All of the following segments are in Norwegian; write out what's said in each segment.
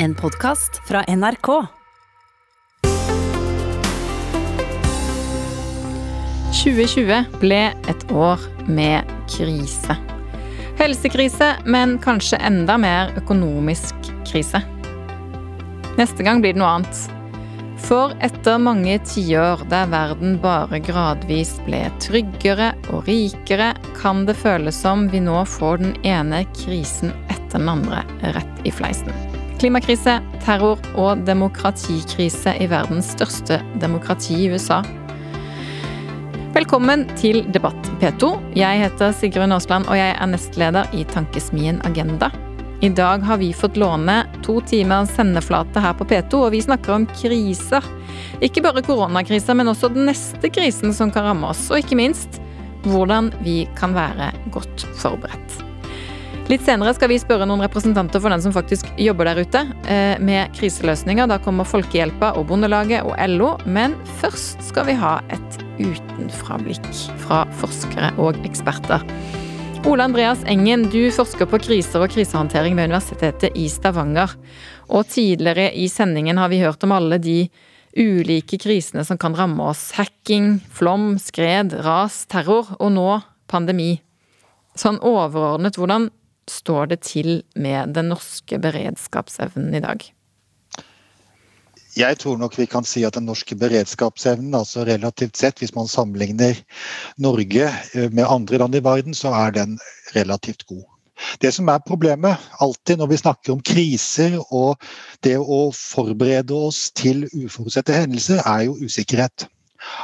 En podkast fra NRK. «2020 ble et år med krise. Helsekrise, men kanskje enda mer økonomisk krise. Neste gang blir det noe annet. For etter mange tiår der verden bare gradvis ble tryggere og rikere, kan det føles som vi nå får den ene krisen etter den andre rett i fleisen. Klimakrise, terror og demokratikrise i verdens største demokrati i USA. Velkommen til Debatt P2. Jeg heter Sigrun Aasland, og jeg er nestleder i Tankesmien Agenda. I dag har vi fått låne to timer sendeflate her på P2, og vi snakker om kriser. Ikke bare koronakrisa, men også den neste krisen som kan ramme oss, og ikke minst hvordan vi kan være godt forberedt. Litt senere skal vi spørre noen representanter for den som faktisk jobber der ute eh, med kriseløsninger. Da kommer Folkehjelpa og Bondelaget og LO. Men først skal vi ha et utenfrablikk fra forskere og eksperter. Ole Andreas Engen, du forsker på kriser og krisehåndtering ved Universitetet i Stavanger. Og tidligere i sendingen har vi hørt om alle de ulike krisene som kan ramme oss. Hacking, flom, skred, ras, terror og nå pandemi. Sånn overordnet, hvordan står det til med den norske beredskapsevnen i dag? Jeg tror nok vi kan si at den norske beredskapsevnen, altså relativt sett, hvis man sammenligner Norge eh, med andre land i verden, så er den relativt god. Det som er problemet alltid når vi snakker om kriser og det å forberede oss til uforutsette hendelser, er jo usikkerhet.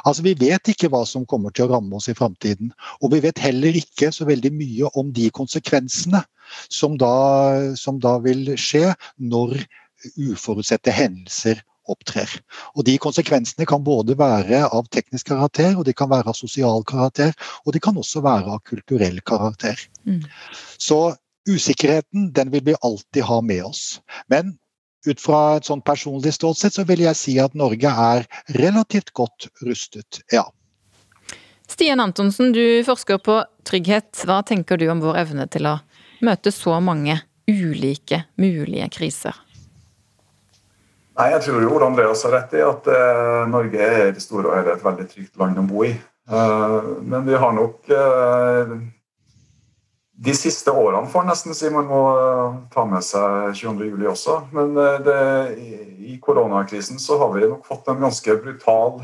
Altså Vi vet ikke hva som kommer til å ramme oss i framtiden. Og vi vet heller ikke så veldig mye om de konsekvensene som da, som da vil skje når uforutsette hendelser opptrer. Og De konsekvensene kan både være av teknisk karakter, og de kan være av sosial karakter, og de kan også være av kulturell karakter. Mm. Så usikkerheten den vil vi alltid ha med oss. Men ut fra et sånn personlig ståsted så vil jeg si at Norge er relativt godt rustet, ja. Stian Antonsen, du forsker på trygghet. Hva tenker du om vår evne til å møte så mange ulike mulige kriser? Nei, Jeg tror jo Andreas har rett i at eh, Norge er i det store og hele et veldig trygt land å bo i. Eh, men vi har nok uh, de siste årene får nesten si man må uh, ta med seg 22.07 også. Men det, i, koronakrisen så har vi nok fått en ganske brutal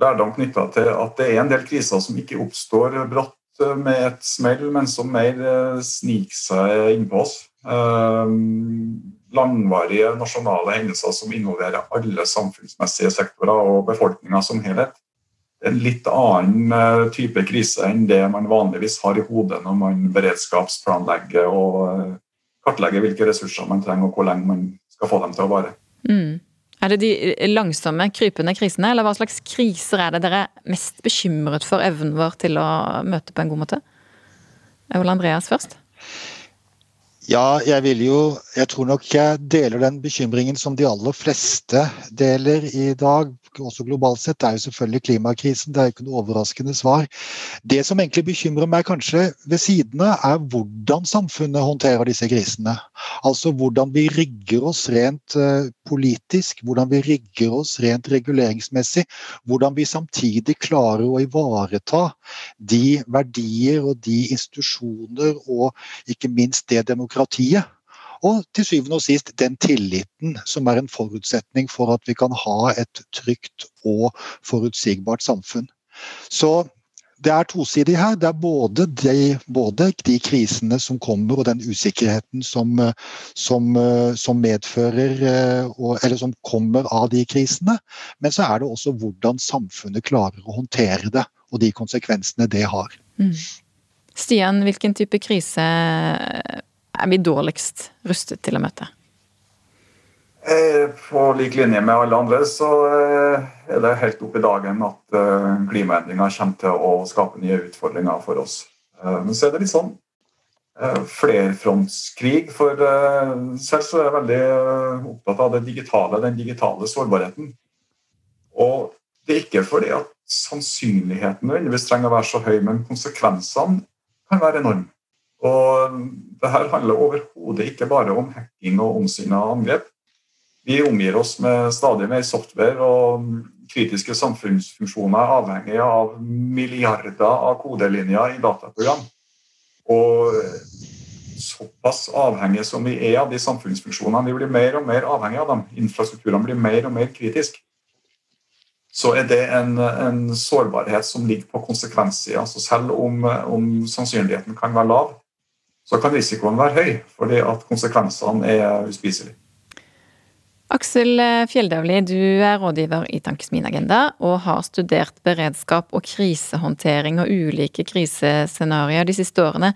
lærdom knytta til at det er en del kriser som ikke oppstår brått med et smell, men som mer eh, sniker seg innpå oss. Langvarige nasjonale hendelser som involverer alle samfunnsmessige sektorer og befolkninga som helhet. En litt annen eh, type krise enn det man vanligvis har i hodet når man beredskapsplanlegger og eh, kartlegger hvilke ressurser man trenger og hvor lenge man skal få dem til å vare. Mm. Er det de langsomme, krypende krisene, eller hva slags kriser er det dere er mest bekymret for evnen vår til å møte på en god måte? Ole Andreas først. Ja, jeg vil jo Jeg tror nok jeg deler den bekymringen som de aller fleste deler i dag også globalt sett, det er jo selvfølgelig klimakrisen. Det er jo ikke noe overraskende svar. Det som egentlig bekymrer meg kanskje ved siden av, er hvordan samfunnet håndterer disse krisene. Altså hvordan vi rigger oss rent uh, politisk, hvordan vi rigger oss rent reguleringsmessig. Hvordan vi samtidig klarer å ivareta de verdier og de institusjoner og ikke minst det demokratiet og til syvende og sist den tilliten som er en forutsetning for at vi kan ha et trygt og forutsigbart samfunn. Så det er tosidig her. Det er både de, både de, krisene som kommer og den usikkerheten som, som, som medfører Eller som kommer av de krisene. Men så er det også hvordan samfunnet klarer å håndtere det, og de konsekvensene det har. Mm. Stian, hvilken type krise er vi dårligst rustet til å møte? Eh, på lik linje med alle andre så eh, er det helt opp i dagen at eh, klimaendringer kommer til å skape nye utfordringer for oss. Men så er det litt sånn flerfrontskrig. For selv så er jeg veldig opptatt av det digitale, den digitale sårbarheten. Og det er ikke fordi at sannsynligheten nødvendigvis trenger å være så høy, men konsekvensene kan være enorme. Og det her handler overhodet ikke bare om hacking og omsinna angrep. Vi omgir oss med stadig mer software, og kritiske samfunnsfunksjoner avhengig av milliarder av kodelinjer i dataprogram. Og såpass avhengige som vi er av de samfunnsfunksjonene, vi blir mer og mer avhengige av dem. Infrastrukturene blir mer og mer kritiske. Så er det en, en sårbarhet som ligger på konsekvenssida. Altså selv om, om sannsynligheten kan være lav, så kan risikoen være høy, fordi at konsekvensene er uspiselige. Aksel Fjelldavli, du er rådgiver i Tankesmien Agenda og har studert beredskap og krisehåndtering og ulike krisescenarioer de siste årene.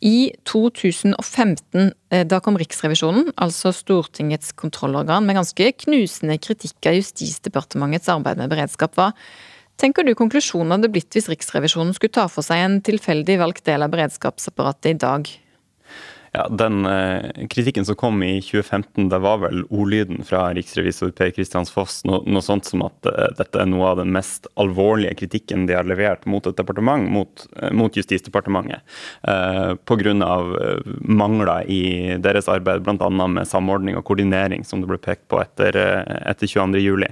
I 2015, eh, da kom Riksrevisjonen, altså Stortingets kontrollorgan, med ganske knusende kritikk av Justisdepartementets arbeid med beredskap. Hva tenker du konklusjonen hadde blitt hvis Riksrevisjonen skulle ta for seg en tilfeldig valgt del av beredskapsapparatet i dag? Ja, Den eh, kritikken som kom i 2015, det var vel ordlyden fra riksrevisor Per Kristian Foss noe, noe, sånt som at eh, dette er noe av den mest alvorlige kritikken de har levert mot et departement, mot, eh, mot Justisdepartementet. eh, Pga. Uh, mangler i deres arbeid, bl.a. med samordning og koordinering, som det ble pekt på etter, etter 22.07.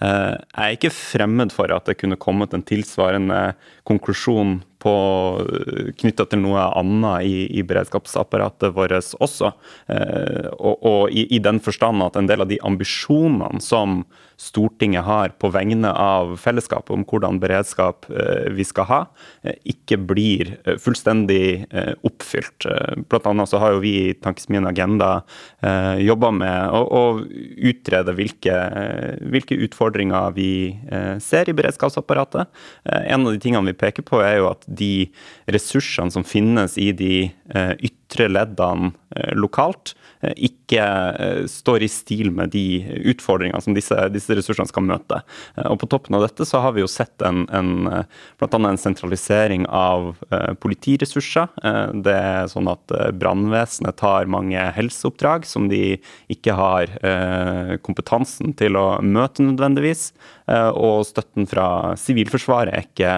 Eh, jeg er ikke fremmed for at det kunne kommet en tilsvarende konklusjon knytta til noe annet i, i beredskapsapparatet vårt også. Eh, og, og i, i, den forstand at en del av de ambisjonene som Stortinget har på vegne av fellesskapet om hvordan beredskap eh, vi skal ha, eh, ikke blir eh, fullstendig eh, oppfylt. Eh, blant annet så har jo vi i Tankesmien Agenda eh, jobba med å, å utrede hvilke, hvilke, utfordringer vi ser i beredskapsapparatet. en av de tingene vi peker på, er jo at de ressursene som finnes i de eh, ytre leddene eh, lokalt, eh, ikke står i stil med de utfordringene som disse, disse, ressursene skal møte. Og På toppen av dette så har vi jo sett en, en, annet en sentralisering av politiressurser. Det er sånn at brannvesenet tar mange helseoppdrag som de ikke har kompetansen til å møte nødvendigvis. Og støtten fra Sivilforsvaret er ikke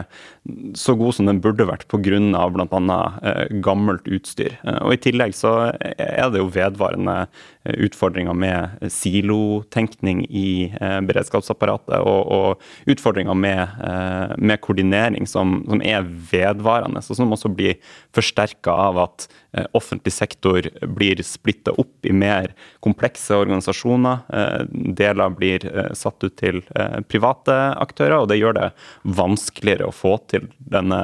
så god som den burde vært pga. bl.a. Eh, gammelt utstyr. Og I tillegg så er det jo vedvarende utfordringer med silotenkning i beredskapsapparatet, og, og utfordringer med, med koordinering som, som, er vedvarende, og som også blir forsterka av at offentlig sektor blir splitta opp i mer komplekse organisasjoner. Deler blir satt ut til private aktører, og det gjør det vanskeligere å få til denne,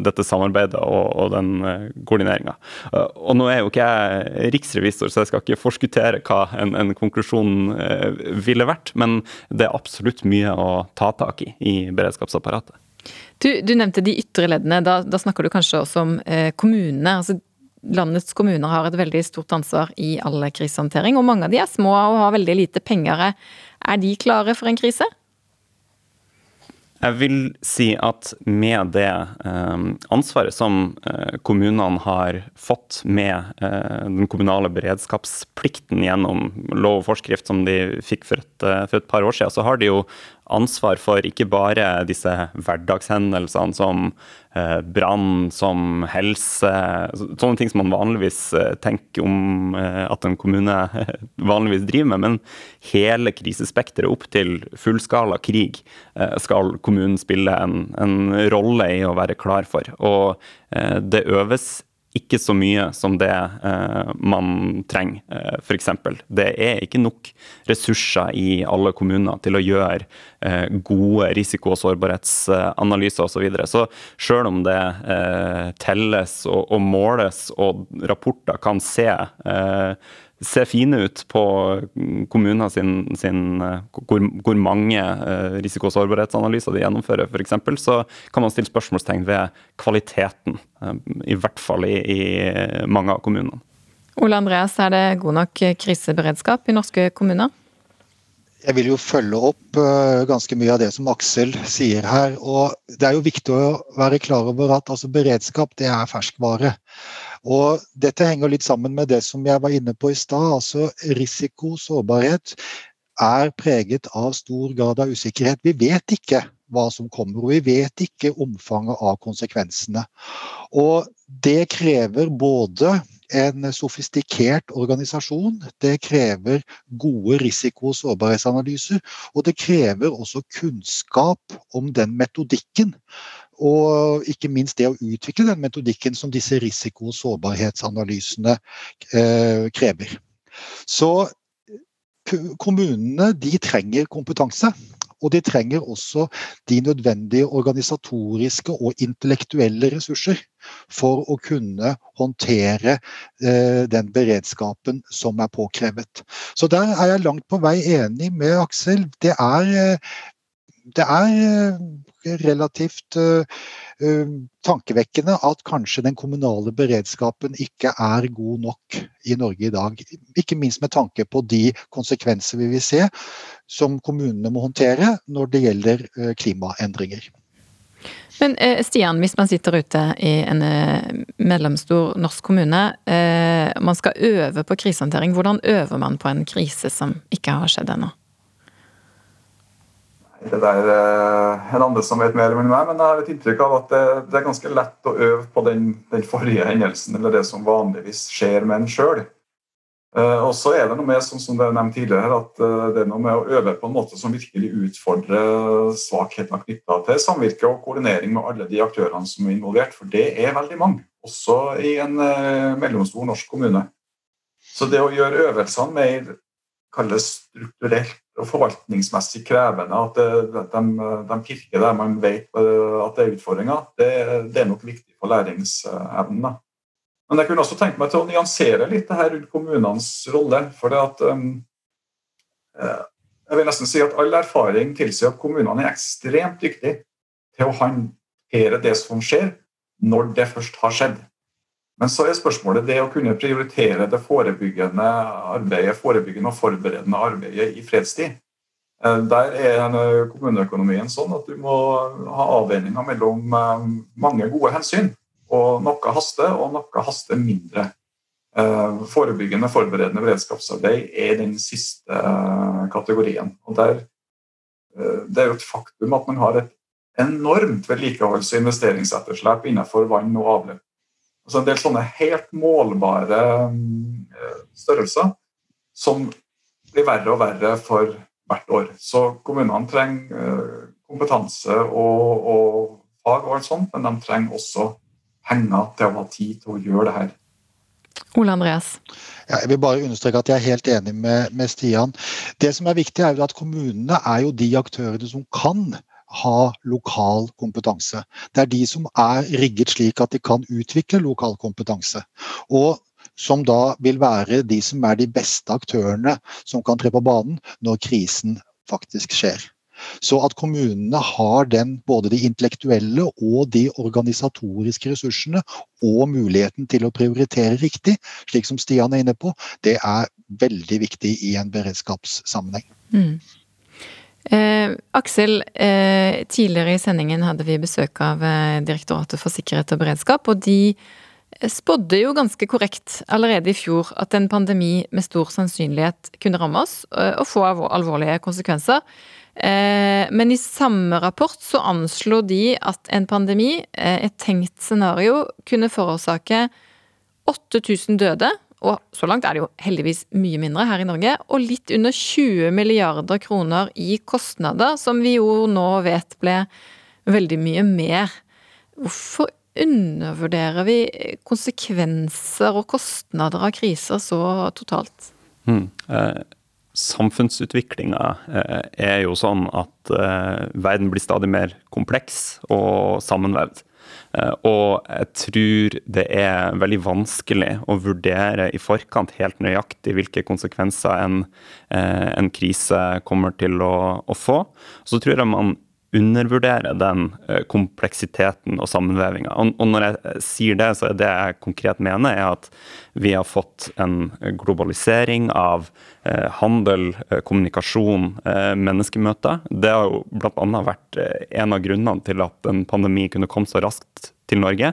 dette samarbeidet og, og den eh, koordineringa. Eh, og nå er jo ikke jeg riksrevisor, så jeg skal ikke forskuttere hva en, en konklusjon eh, ville vært, men det er absolutt mye å ta tak i i beredskapsapparatet. Du, du nevnte de ytre leddene. Da, da, snakker du kanskje også om eh, kommunene. altså Landets kommuner har et veldig stort ansvar i all krisehåndtering, og mange av de er små og har veldig lite penger. Er de klare for en krise? Jeg vil si at med det eh, ansvaret som eh, kommunene har fått med eh, den kommunale beredskapsplikten gjennom lov og forskrift som de fikk for et, eh, for et par år siden, så har de jo ansvar for ikke bare disse hverdagshendelsene som brann, som helse, sånne ting som man vanligvis eh, tenker om eh, at en kommune vanligvis driver med, men hele krisespekteret opp til fullskala krig eh, skal kommunen spille en, en, rolle i å være klar for. Og eh, det øves ikke så mye som det eh, man trenger, eh, f.eks. Det er ikke nok ressurser i alle kommuner til å gjøre eh, gode risiko- og sårbarhetsanalyser osv. Så, videre. så selv om det eh, telles og, og, måles og rapporter kan se eh, ser fine ut på kommuner sin, sin hvor, hvor, mange eh, risiko- og sårbarhetsanalyser de gjennomfører, f.eks., så kan man stille spørsmålstegn ved kvaliteten. Eh, I hvert fall i, i mange av kommunene. Ole Andreas, er det god nok kriseberedskap i norske kommuner? Jeg vil jo følge opp ganske mye av det som Aksel sier her. og Det er jo viktig å være klar over at altså, beredskap det er ferskvare. Og dette henger litt sammen med det som jeg var inne på i stad. Altså risiko, sårbarhet, er preget av stor grad av usikkerhet. Vi vet ikke hva som kommer, og vi vet ikke omfanget av konsekvensene. Og det krever både en sofistikert organisasjon, det krever gode risiko- og sårbarhetsanalyser, og det krever også kunnskap om den metodikken og ikke minst det å utvikle den metodikken som disse risiko- og sårbarhetsanalysene eh, krever. Så kommunene de trenger kompetanse. Og de trenger også de nødvendige organisatoriske og intellektuelle ressurser for å kunne håndtere eh, den beredskapen som er påkrevet. Så der er jeg langt på vei enig med Aksel. Det er, eh, det er eh, relativt uh, uh, tankevekkende at kanskje den kommunale beredskapen ikke er god nok i Norge i dag. Ikke minst med tanke på de konsekvenser vi vil se som kommunene må håndtere når det gjelder klimaendringer. Men Stian, hvis man sitter ute i en mellomstor norsk kommune, man skal øve på krisehåndtering. Hvordan øver man på en krise som ikke har skjedd ennå? Det der er en andre som vet mer enn meg, men jeg har et inntrykk av at det, det er ganske lett å øve på den, den, forrige hendelsen, eller det som vanligvis skjer med en sjøl. Uh, og så er det noe med som det er nevnt tidligere, at uh, det er noe med å øve på en måte som virkelig utfordrer svakhetene knytta til samvirke og koordinering med alle de aktørene som er involvert, for det er veldig mange, også i en mellomstor norsk kommune. Så det å gjøre øvelsene mer kalles strukturelt forvaltningsmessig krevende. At de, de pirker der man vet eh, at det er utfordringer. Det, det, er nok viktig for læringsevnen. Men jeg kunne også tenke meg til å nyansere litt det her rundt kommunenes rolle. for at um, Jeg vil nesten si at all erfaring tilsier at kommunene er ekstremt dyktige til å håndtere det som skjer, når det først har skjedd. Men så er spørsmålet det å kunne prioritere det forebyggende arbeidet, forebyggende og forberedende arbeidet i fredstid. Eh, der er kommuneøkonomien sånn at du må ha avveininger mellom eh, mange gode hensyn. Og noe haster, og noe haster mindre. Eh, forebyggende, forberedende beredskapsarbeid er den siste kategorien. Og der, det er jo et faktum at man har et enormt vedlikeholds- og investeringsetterslep innenfor vann og avløp. Altså en del sånne helt målbare eh, størrelser som blir verre og verre for hvert år. Så kommunene trenger eh, kompetanse og, og fag og alt sånt, men de trenger også penger til å ha tid til å gjøre det her. Ole Andreas? Ja, jeg vil bare understreke at jeg er helt enig med, med Stian. Det som er viktig, er jo at kommunene er jo de aktørene som kan ha lokal kompetanse. Det er de som er rigget slik at de kan utvikle lokal kompetanse. Og som da vil være de som er de beste aktørene som kan tre på banen når krisen faktisk skjer. Så at kommunene har den, både de intellektuelle og de organisatoriske ressursene og muligheten til å prioritere riktig, slik som Stian er inne på, det er veldig viktig i en beredskapssammenheng. Mm. Eh, Aksel, eh, tidligere i sendingen hadde vi besøk av eh, Direktoratet for sikkerhet og beredskap, og de eh, spådde jo ganske korrekt allerede i fjor at en pandemi med stor sannsynlighet kunne ramme oss eh, og få alvorlige konsekvenser. Eh, men i samme rapport så anslo de at en pandemi, et tenkt scenario, kunne forårsake 8000 døde og så langt er det jo heldigvis mye mindre her i Norge, og litt under 20 milliarder kroner i kostnader, som vi jo nå vet ble veldig mye mer. Hvorfor undervurderer vi konsekvenser og kostnader av kriser så totalt? Mm. Eh, Samfunnsutviklinga eh, er jo sånn at eh, verden blir stadig mer kompleks og sammenvevd. Eh, og jeg tror det er veldig vanskelig å vurdere i forkant helt nøyaktig hvilke konsekvenser en, eh, en krise kommer til å, å få. Så tror jeg man undervurderer den eh, kompleksiteten og sammenvevinga. Og, når jeg sier det, så er det jeg konkret mener, er at vi har fått en globalisering av eh, handel, eh, kommunikasjon, eh, menneskemøter. Det har jo bl.a. vært eh, en av grunnene til at en pandemi kunne komme så raskt til Norge.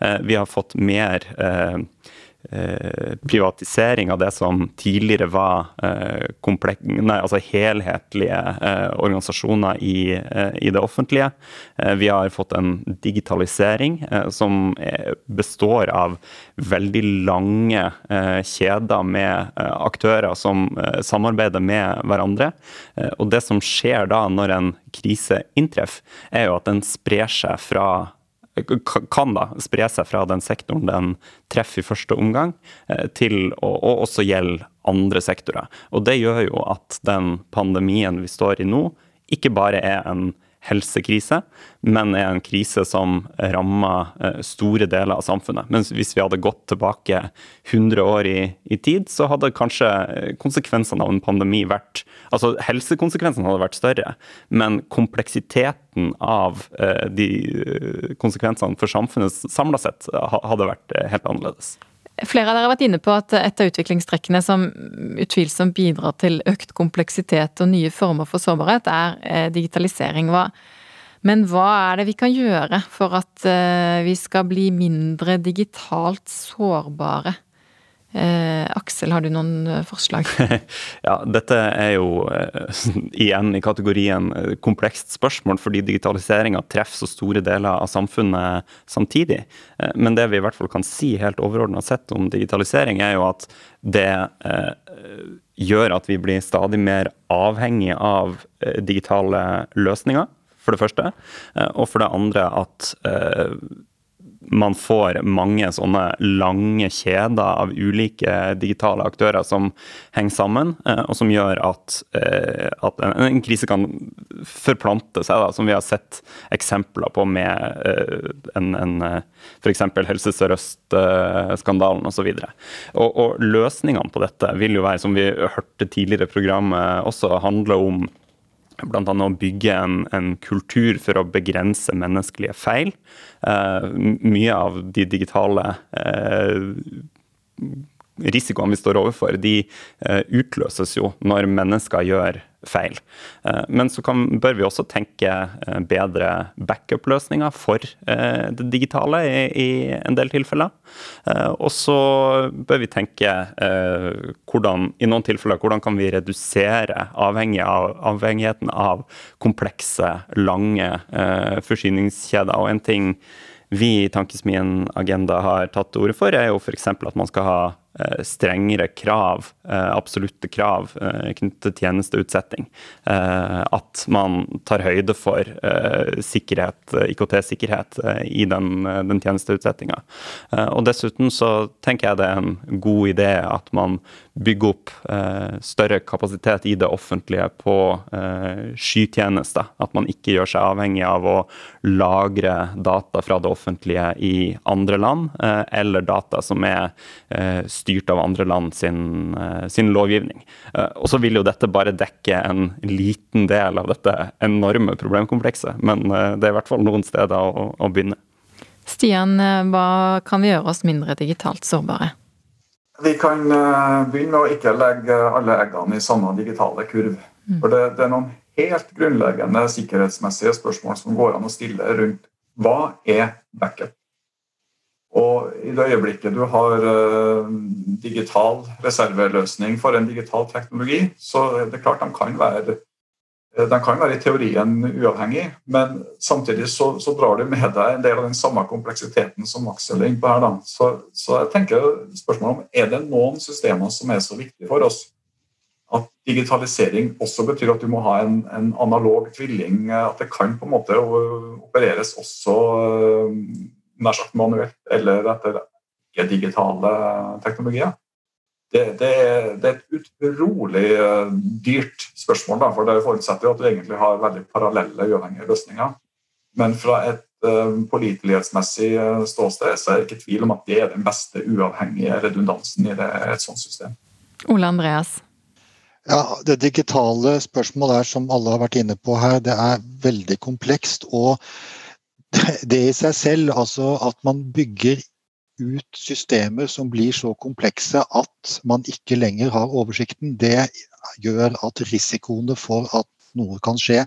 Eh, vi har fått mer Eh, privatisering av det som tidligere var eh, nei, altså helhetlige eh, organisasjoner i, i, det offentlige. vi har fått en digitalisering som består av veldig lange kjeder med aktører som samarbeider med hverandre. og det som skjer da når en krise inntreffer, er jo at den sprer seg fra kan da spre seg fra den sektoren den treffer i første omgang, eh, til å, å også gjelde andre sektorer. Og Det gjør jo at den pandemien vi står i nå, ikke bare er en helsekrise, men er en krise som rammer eh, store deler av samfunnet. Men hvis vi hadde gått tilbake 100 år i, i tid, så hadde kanskje eh, konsekvensene av en pandemi vært Altså helsekonsekvensene hadde vært større, men kompleksiteten av eh, de konsekvensene for samfunnet samla sett hadde vært helt annerledes. Flere av dere har vært inne på at et av utviklingstrekkene som utvilsomt bidrar til økt kompleksitet og nye former for sårbarhet, er eh, digitalisering. Men hva er det vi kan gjøre for at eh, vi skal bli mindre digitalt sårbare? Eh, Aksel, har du noen eh, forslag? ja, Dette er jo eh, igjen i kategorien eh, komplekst spørsmål, fordi digitaliseringa treffer så store deler av samfunnet samtidig. Eh, men det vi i hvert fall kan si helt overordna sett om digitalisering, er jo at det eh, gjør at vi blir stadig mer avhengig av digitale løsninger, for det første. Og for det andre at man får mange sånne lange kjeder av ulike digitale aktører som henger sammen, eh, og som gjør at, eh, at en, krise kan forplante seg, da, som vi har sett eksempler på med eh, en, en f.eks. Helse Sør-Øst-skandalen osv. Og, og, løsningene på dette vil jo være, som vi hørte tidligere i programmet, også handle om Bl.a. å bygge en, en, kultur for å begrense menneskelige feil. Eh, mye av de digitale eh, risikoene vi står overfor, de eh, utløses jo når mennesker gjør feil. Eh, men så kan, bør vi også tenke eh, bedre backup-løsninger for det digitale i, i, en del tilfeller. Og så bør vi tenke hvordan, i noen tilfeller, hvordan kan vi redusere avhengig av, avhengigheten av komplekse, lange forsyningskjeder. Og en ting vi i Tankesmien Agenda har tatt til orde for, er jo f.eks. at man skal ha strengere krav, eh, absolutte krav eh, knyttet til tjenesteutsetting. At man tar høyde for sikkerhet, IKT-sikkerhet i den, den tjenesteutsettinga. Og dessuten så tenker jeg det er en god idé at man bygger opp større kapasitet i det offentlige på skytjenester. At man ikke gjør seg avhengig av å lagre data fra det offentlige i andre land, eller data som er større styrt av andre land sin, eh, sin lovgivning. Eh, og så vil jo dette bare dekke en liten del av dette enorme problemkomplekset, men eh, det er i hvert fall noen steder å, å begynne. Stian, hva kan vi gjøre oss mindre digitalt sårbare? Vi kan begynne med å ikke legge alle eggene i samme digitale kurv. Mm. For det, det, er noen helt grunnleggende sikkerhetsmessige spørsmål som går an å stille rundt hva er backup? Og i det øyeblikket du har uh, digital reserveløsning for en digital teknologi, så er det klart de kan være den kan være i teorien uavhengig, men samtidig så, så, drar du med deg en del av den samme kompleksiteten som Aksel er på her. Da. Så, så, jeg tenker spørsmålet om er det noen systemer som er så viktige for oss at digitalisering også betyr at du må ha en, en analog tvilling. At det kan på en måte opereres også nær sagt manuelt eller etter ikke-digitale teknologier. Det, det, er, det, er, et utrolig eh, dyrt spørsmål, da, for det forutsetter jo at du egentlig har veldig parallelle uavhengige løsninger. Men fra et uh, pålitelighetsmessig eh, ståsted så er det ikke tvil om at det er den beste uavhengige redundansen i det, et sånt system. Ole Andreas? Ja, Det digitale spørsmålet er, som alle har vært inne på her, det er veldig komplekst. og det i seg selv, altså at man bygger ut systemer som blir så komplekse at man ikke lenger har oversikten, det gjør at risikoene for at noe kan skje,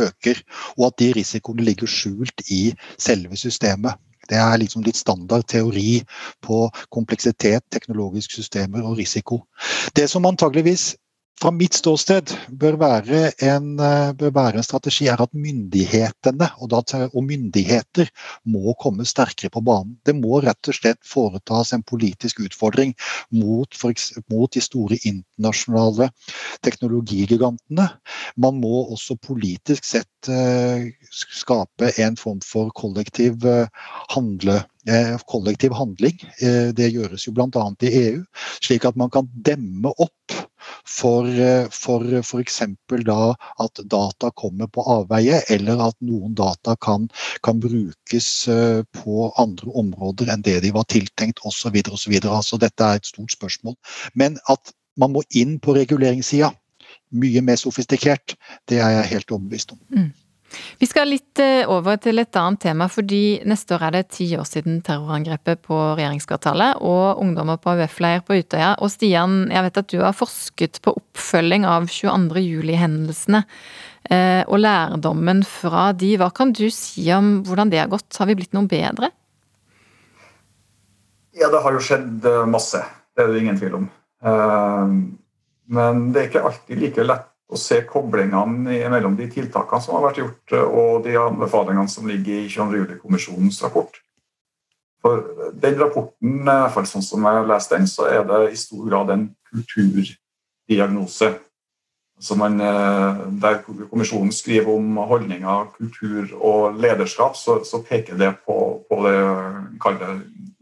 øker. Og at de risikoene ligger skjult i selve systemet. Det er liksom litt standard teori på kompleksitet, teknologiske systemer og risiko. Det som antageligvis fra mitt ståsted bør være, en, eh, bør være en strategi, er at myndighetene og, da, og, myndigheter må komme sterkere på banen. Det må rett og slett foretas en politisk utfordring mot, for, mot de store internasjonale teknologigigantene. Man må også politisk sett uh, skape en form for kollektiv uh, handle kollektiv handling. Det gjøres jo bl.a. i EU, slik at man kan demme opp for, eh, f.eks. da at data kommer på avveie, eller at noen data kan, kan brukes eh, på andre områder enn det de var tiltenkt osv. Altså, dette er et stort spørsmål. Men at man må inn på reguleringssida, mye mer sofistikert, det er jeg helt overbevist om. Mm. Vi skal litt eh, over til et annet tema, fordi neste år er det ti år siden terrorangrepet på regjeringskvartalet og ungdommer på AUF-leir på Utøya. Og Stian, jeg vet at du har forsket på oppfølging av 22. juli-hendelsene eh, og lærdommen fra de. Hva kan du si om hvordan det har gått? Har vi blitt noe bedre? Ja, det har jo skjedd eh, masse. Det er det ingen tvil om. Men det er ikke alltid like lett å se koblingene mellom de tiltakene som har vært gjort, og de anbefalingene som ligger i 22. juli-kommisjonens rapport. For den rapporten, i hvert fall sånn som jeg har lest den, så er det i stor grad en kulturdiagnose. Altså man, eh, der kommisjonen skriver om holdninger, kultur og lederskap, så, så peker det på, på det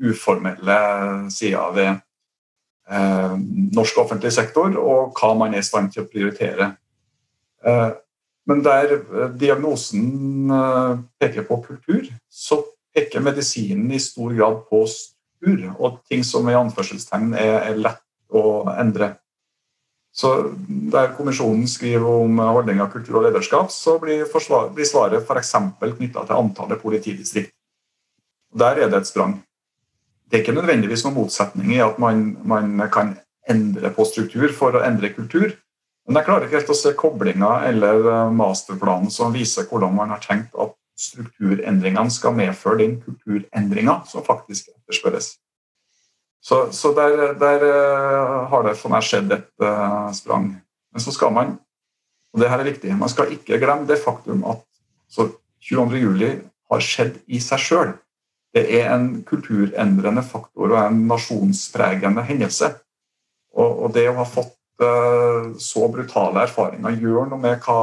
uformelle sida ved eh, norsk offentlig sektor, og hva man er i stand til å prioritere. Eh, men der eh, diagnosen peker på kultur, så peker medisinen i stor grad på struktur og ting som i anførselstegn er lett å endre. Så Der kommisjonen skriver om holdninger, kultur og lederskap, så blir, forsvar, blir svaret f.eks. knytta til antallet politidistrikt. Der er det et sprang. Det er ikke nødvendigvis noen motsetning i at man, man kan endre på struktur for å endre kultur. Men jeg klarer ikke helt å se koblinga eller eh, masterplanen som viser hvordan man har tenkt at strukturendringene skal medføre den kulturendringa som faktisk etterspørres. Så, så der, der, eh, har det for meg skjedd et uh, sprang. Men så skal man, og det her er viktig, man skal ikke glemme det faktum at 22.07 har skjedd i seg sjøl det er en kulturendrende faktor og en nasjonspregende hendelse. Og, og det å ha fått uh, så brutale erfaringer gjør noe med hva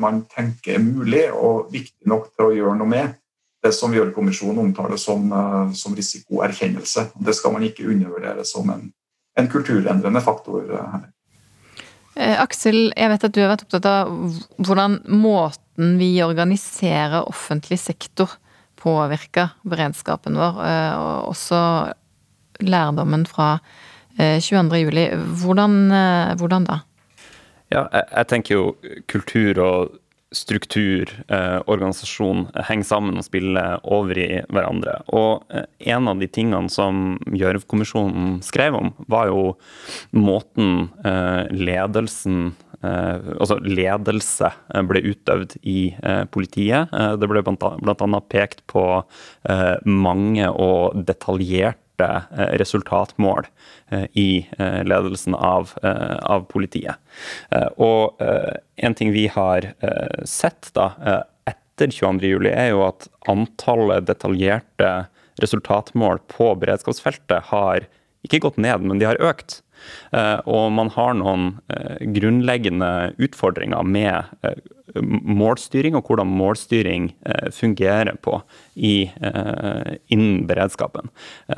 man tenker er mulig og viktig nok til å gjøre noe med det som Gjørv-kommisjonen omtaler som, uh, som, risikoerkjennelse. Det skal man ikke undervurdere som en, en kulturendrende faktor uh, her. Aksel, jeg vet at du har vært opptatt av hvordan måten vi organiserer offentlig sektor påvirka beredskapen vår, eh, og også lærdommen fra 22.07. juli. hvordan, eh, hvordan da? Ja, jeg, jeg, tenker jo kultur og struktur, eh, organisasjon, henger sammen og spiller over i hverandre. Og en av de tingene som Gjørv-kommisjonen skrev om, var jo måten eh, ledelsen Eh, altså ledelse eh, ble utøvd i eh, politiet. Det ble bl.a. pekt på mange og detaljerte resultatmål i ledelsen av, av politiet. Og en ting vi har sett da etter 22.07, er jo at antallet detaljerte resultatmål på beredskapsfeltet har ikke gått ned, men de har økt. Eh, og man har noen eh, grunnleggende utfordringer med eh, målstyring og hvordan målstyring fungerer på i, innen beredskapen.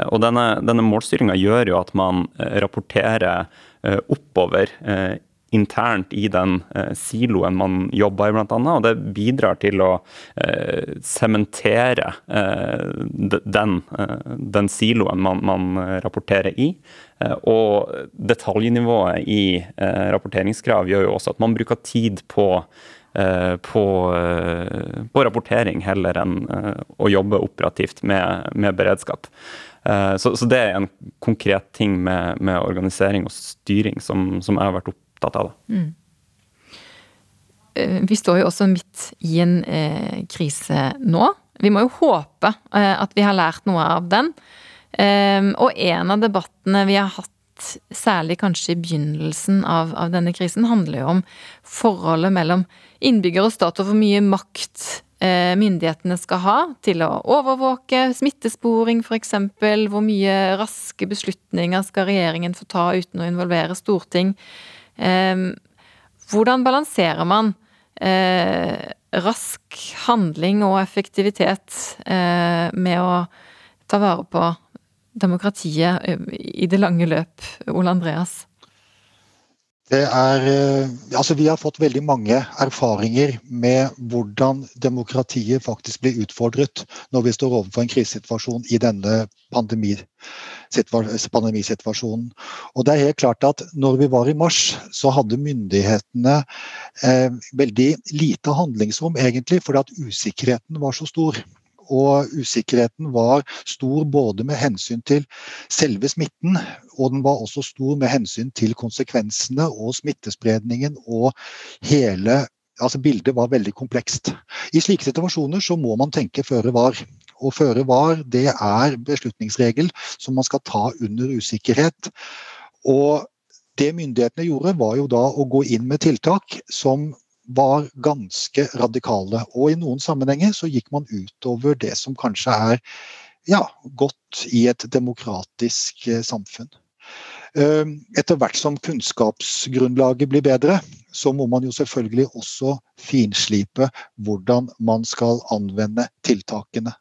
Og denne, denne målstyringa gjør jo at man rapporterer oppover internt i den siloen man jobber i, bl.a. Og det bidrar til å sementere den, den, siloen man, man rapporterer i. Eh, og detaljnivået i eh, rapporteringskrav gjør jo også at man bruker tid på, eh, på, på rapportering heller enn å jobbe operativt med, med beredskap. Så, så, det er en konkret ting med, med organisering og styring som, som, jeg har vært opptatt av. Mm. Vi står jo også midt i en eh, krise nå. Vi må jo håpe eh, at vi har lært noe av den. Ehm, og en av debattene vi har hatt, særlig kanskje i begynnelsen av, av denne krisen, handler jo om forholdet mellom innbygger og stat, og hvor mye makt uh, myndighetene skal ha til å overvåke, smittesporing f.eks. Hvor mye raske beslutninger skal regjeringen få ta uten å involvere storting? Um, hvordan balanserer man uh, rask handling og effektivitet uh, med å ta vare på demokratiet eh, i det lange løp, Ole Andreas? Det er, eh, altså vi har fått veldig mange erfaringer med hvordan demokratiet faktisk blir utfordret når vi står overfor en krisesituasjon i denne pandemisituasjonen. Og det er helt klart at når vi var i mars, så hadde myndighetene eh, veldig lite handlingsrom, egentlig, fordi at usikkerheten var så stor og usikkerheten var stor både med hensyn til selve smitten, og den var også stor med hensyn til konsekvensene og smittespredningen og hele Altså bildet var veldig komplekst. I slike situasjoner så må man tenke føre var. Og føre var, det er beslutningsregel som man skal ta under usikkerhet. Og det myndighetene gjorde, var jo da å gå inn med tiltak som var ganske radikale. Og i noen sammenhenger så gikk man utover det som kanskje er ja, godt i et demokratisk eh, samfunn. Ehm, etter hvert som kunnskapsgrunnlaget blir bedre, så må man jo selvfølgelig også finslipe hvordan man skal anvende tiltakene.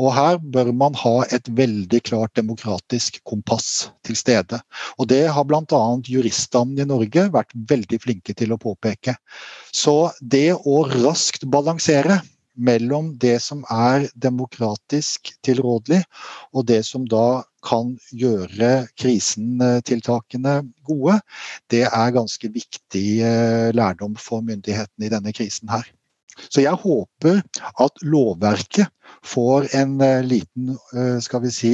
Og her bør man ha et veldig klart demokratisk kompass til stede. Og det har bl.a. juriststanden i Norge vært veldig flinke til å påpeke. Så det å raskt balansere mellom det som er demokratisk tilrådelig, og det som da kan gjøre krisentiltakene gode, det er ganske viktig eh, lærdom for myndighetene i denne krisen her. Så jeg håper at lovverket får en eh, liten eh, skal vi si,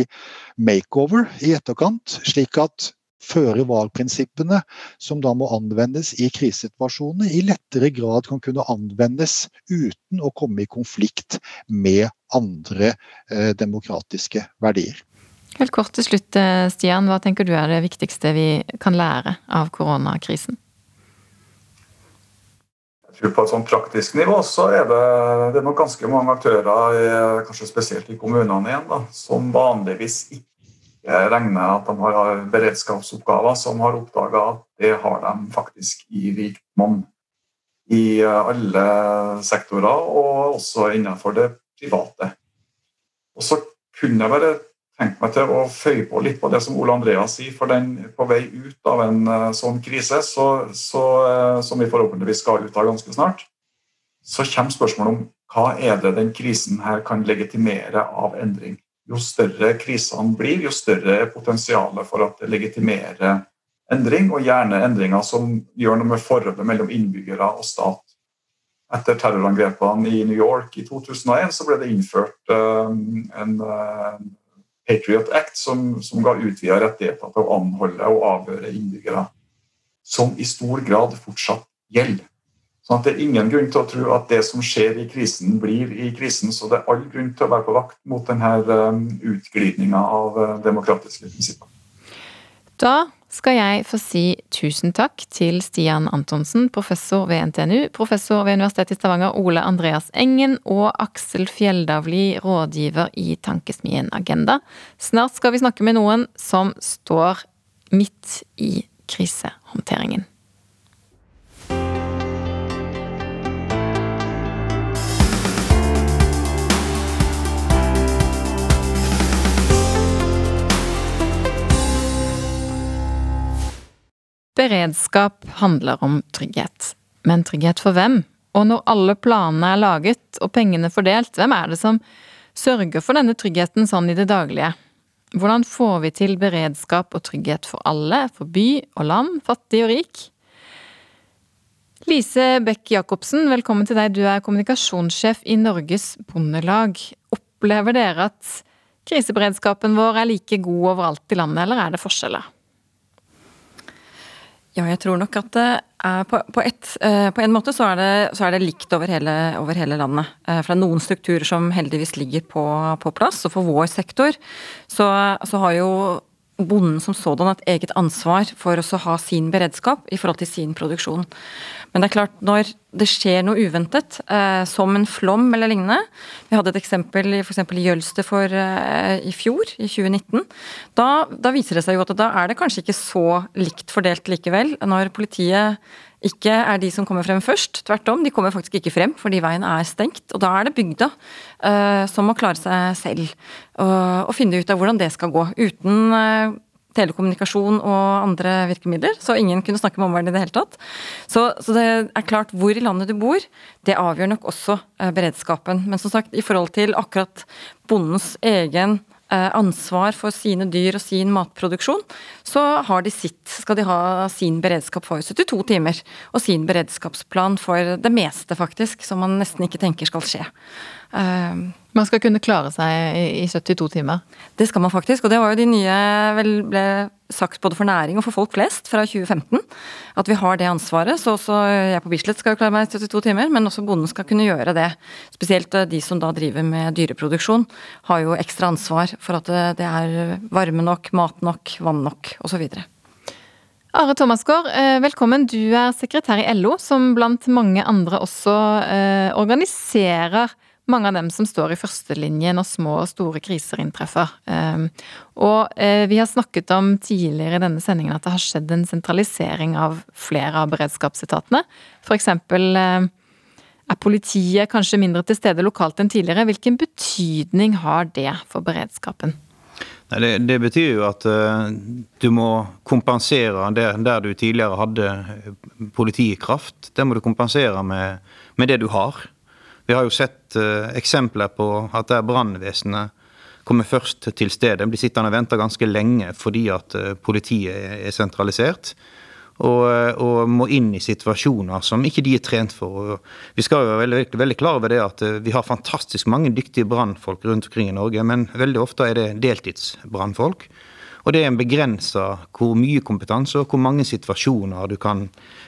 makeover i etterkant, slik at føre var-prinsippene som da må anvendes i krisesituasjoner, i lettere grad kan kunne anvendes uten å komme i konflikt med andre eh, demokratiske verdier. Helt kort til slutt, eh, Stian. Hva tenker du er det viktigste vi kan lære av koronakrisen? På et sånn praktisk nivå så er det, det er nok ganske mange aktører, kanskje spesielt i kommunene igjen, da, som vanligvis ikke regner at de har beredskapsoppgaver, som har oppdaga at det har de faktisk i rikt monn. I alle sektorer, og også innenfor det private. Og så kunne jeg bare tenkt meg til å føye på litt på det som Ole Andreas sier. For den på vei ut av en uh, sånn krise, så, så, uh, som vi forhåpentligvis skal ut av ganske snart, så kommer spørsmålet om hva er det den krisen her kan legitimere av endring. Jo større krisene blir, jo større er potensialet for at det legitimerer endring, og gjerne endringer som gjør noe med forholdet mellom innbyggere og stat. Etter terrorangrepene i New York i 2001 så ble det innført uh, en Patriot Act, som, som ga utvida rettigheter til å anholde og avhøre innbyggere, som i stor grad fortsatt gjelder. Sånn Det er ingen grunn til å tro at det som skjer i krisen, blir i krisen. Så det er all grunn til å være på vakt mot denne um, utglidninga av uh, demokratiske prinsipper. Da skal jeg få si tusen takk til Stian Antonsen, professor ved NTNU, professor ved Universitetet i Stavanger Ole Andreas Engen og Aksel Fjelldavli, rådgiver i Tankesmien Agenda. Snart skal vi snakke med noen som står midt i krisehåndteringen. Beredskap handler om trygghet. Men trygghet for hvem? Og når alle planene er laget og pengene fordelt, hvem er det som sørger for denne tryggheten sånn i det daglige? Hvordan får vi til beredskap og trygghet for alle, for by og land, fattig og rik? Lise Bech Jacobsen, velkommen til deg. Du er kommunikasjonssjef i Norges Bondelag. Opplever dere at kriseberedskapen vår er like god overalt i landet, eller er det forskjeller? Ja, jeg tror nok at på, på, et, på, en måte så er, det, så er det likt over hele, over hele, landet. For det er noen strukturer som heldigvis ligger på, på plass. Og for vår sektor så, så har jo bonden som sådan et eget ansvar for å ha sin beredskap i forhold til sin produksjon. Men det er klart, når det skjer noe uventet, eh, som en flom eller lignende Vi hadde et eksempel f.eks. i Jølster for eh, i fjor, i 2019. Da, da, viser det seg jo at da er det kanskje ikke så likt fordelt likevel. Når politiet ikke er de som kommer frem først. Tvert om, de kommer faktisk ikke frem fordi veien er stengt. Og da er det bygda uh, som må klare seg selv uh, og finne ut av hvordan det skal gå. Uten uh, telekommunikasjon og andre virkemidler, så ingen kunne snakke med omverdenen i det hele tatt. Så, så, det er klart, hvor i landet du bor, det avgjør nok også beredskapen. Men som sagt, i forhold til akkurat bondens egen ansvar for sine dyr og sin matproduksjon, så har de sitt, skal de ha sin beredskap for 72 timer. Og sin beredskapsplan for det meste, faktisk, som man nesten ikke tenker skal skje. Uh, man skal kunne klare seg i 72 timer? Det skal man faktisk. Og det var jo de nye vel, ble sagt både for næring og for folk flest fra 2015. At vi har det ansvaret. Så også jeg på Bislett skal klare meg i 72 timer, men også bonden skal kunne gjøre det. Spesielt eh, de som da driver med dyreproduksjon, har jo ekstra ansvar for at det er varme nok, mat nok, vann nok osv. Are Thomasgaard, eh, velkommen. Du er sekretær i LO, som blant mange andre også eh, organiserer mange av dem som står i førstelinje når små og store kriser inntreffer. Ehm, og eh, vi har snakket om tidligere i denne sendingen at det har skjedd en sentralisering av flere av beredskapsetatene. Eksempel eh, er politiet kanskje mindre til stede lokalt enn tidligere. Hvilken betydning har det for beredskapen? Det, det, betyr jo at uh, du må kompensere der, der, du tidligere hadde politikraft. Det må du kompensere med, med det du har. Vi har jo sett uh, eksempler på at der brannvesenet kommer først til stedet, blir sittende og vente ganske lenge fordi at uh, politiet er sentralisert. Og, eh, og, må inn i situasjoner som ikke de er trent for. Og vi skal jo være veldig, veldig klar over det at vi har fantastisk mange dyktige brannfolk rundt omkring i Norge, men veldig ofte er det deltidsbrannfolk. Og det er en begrensa hvor mye kompetanse og hvor mange situasjoner du kan,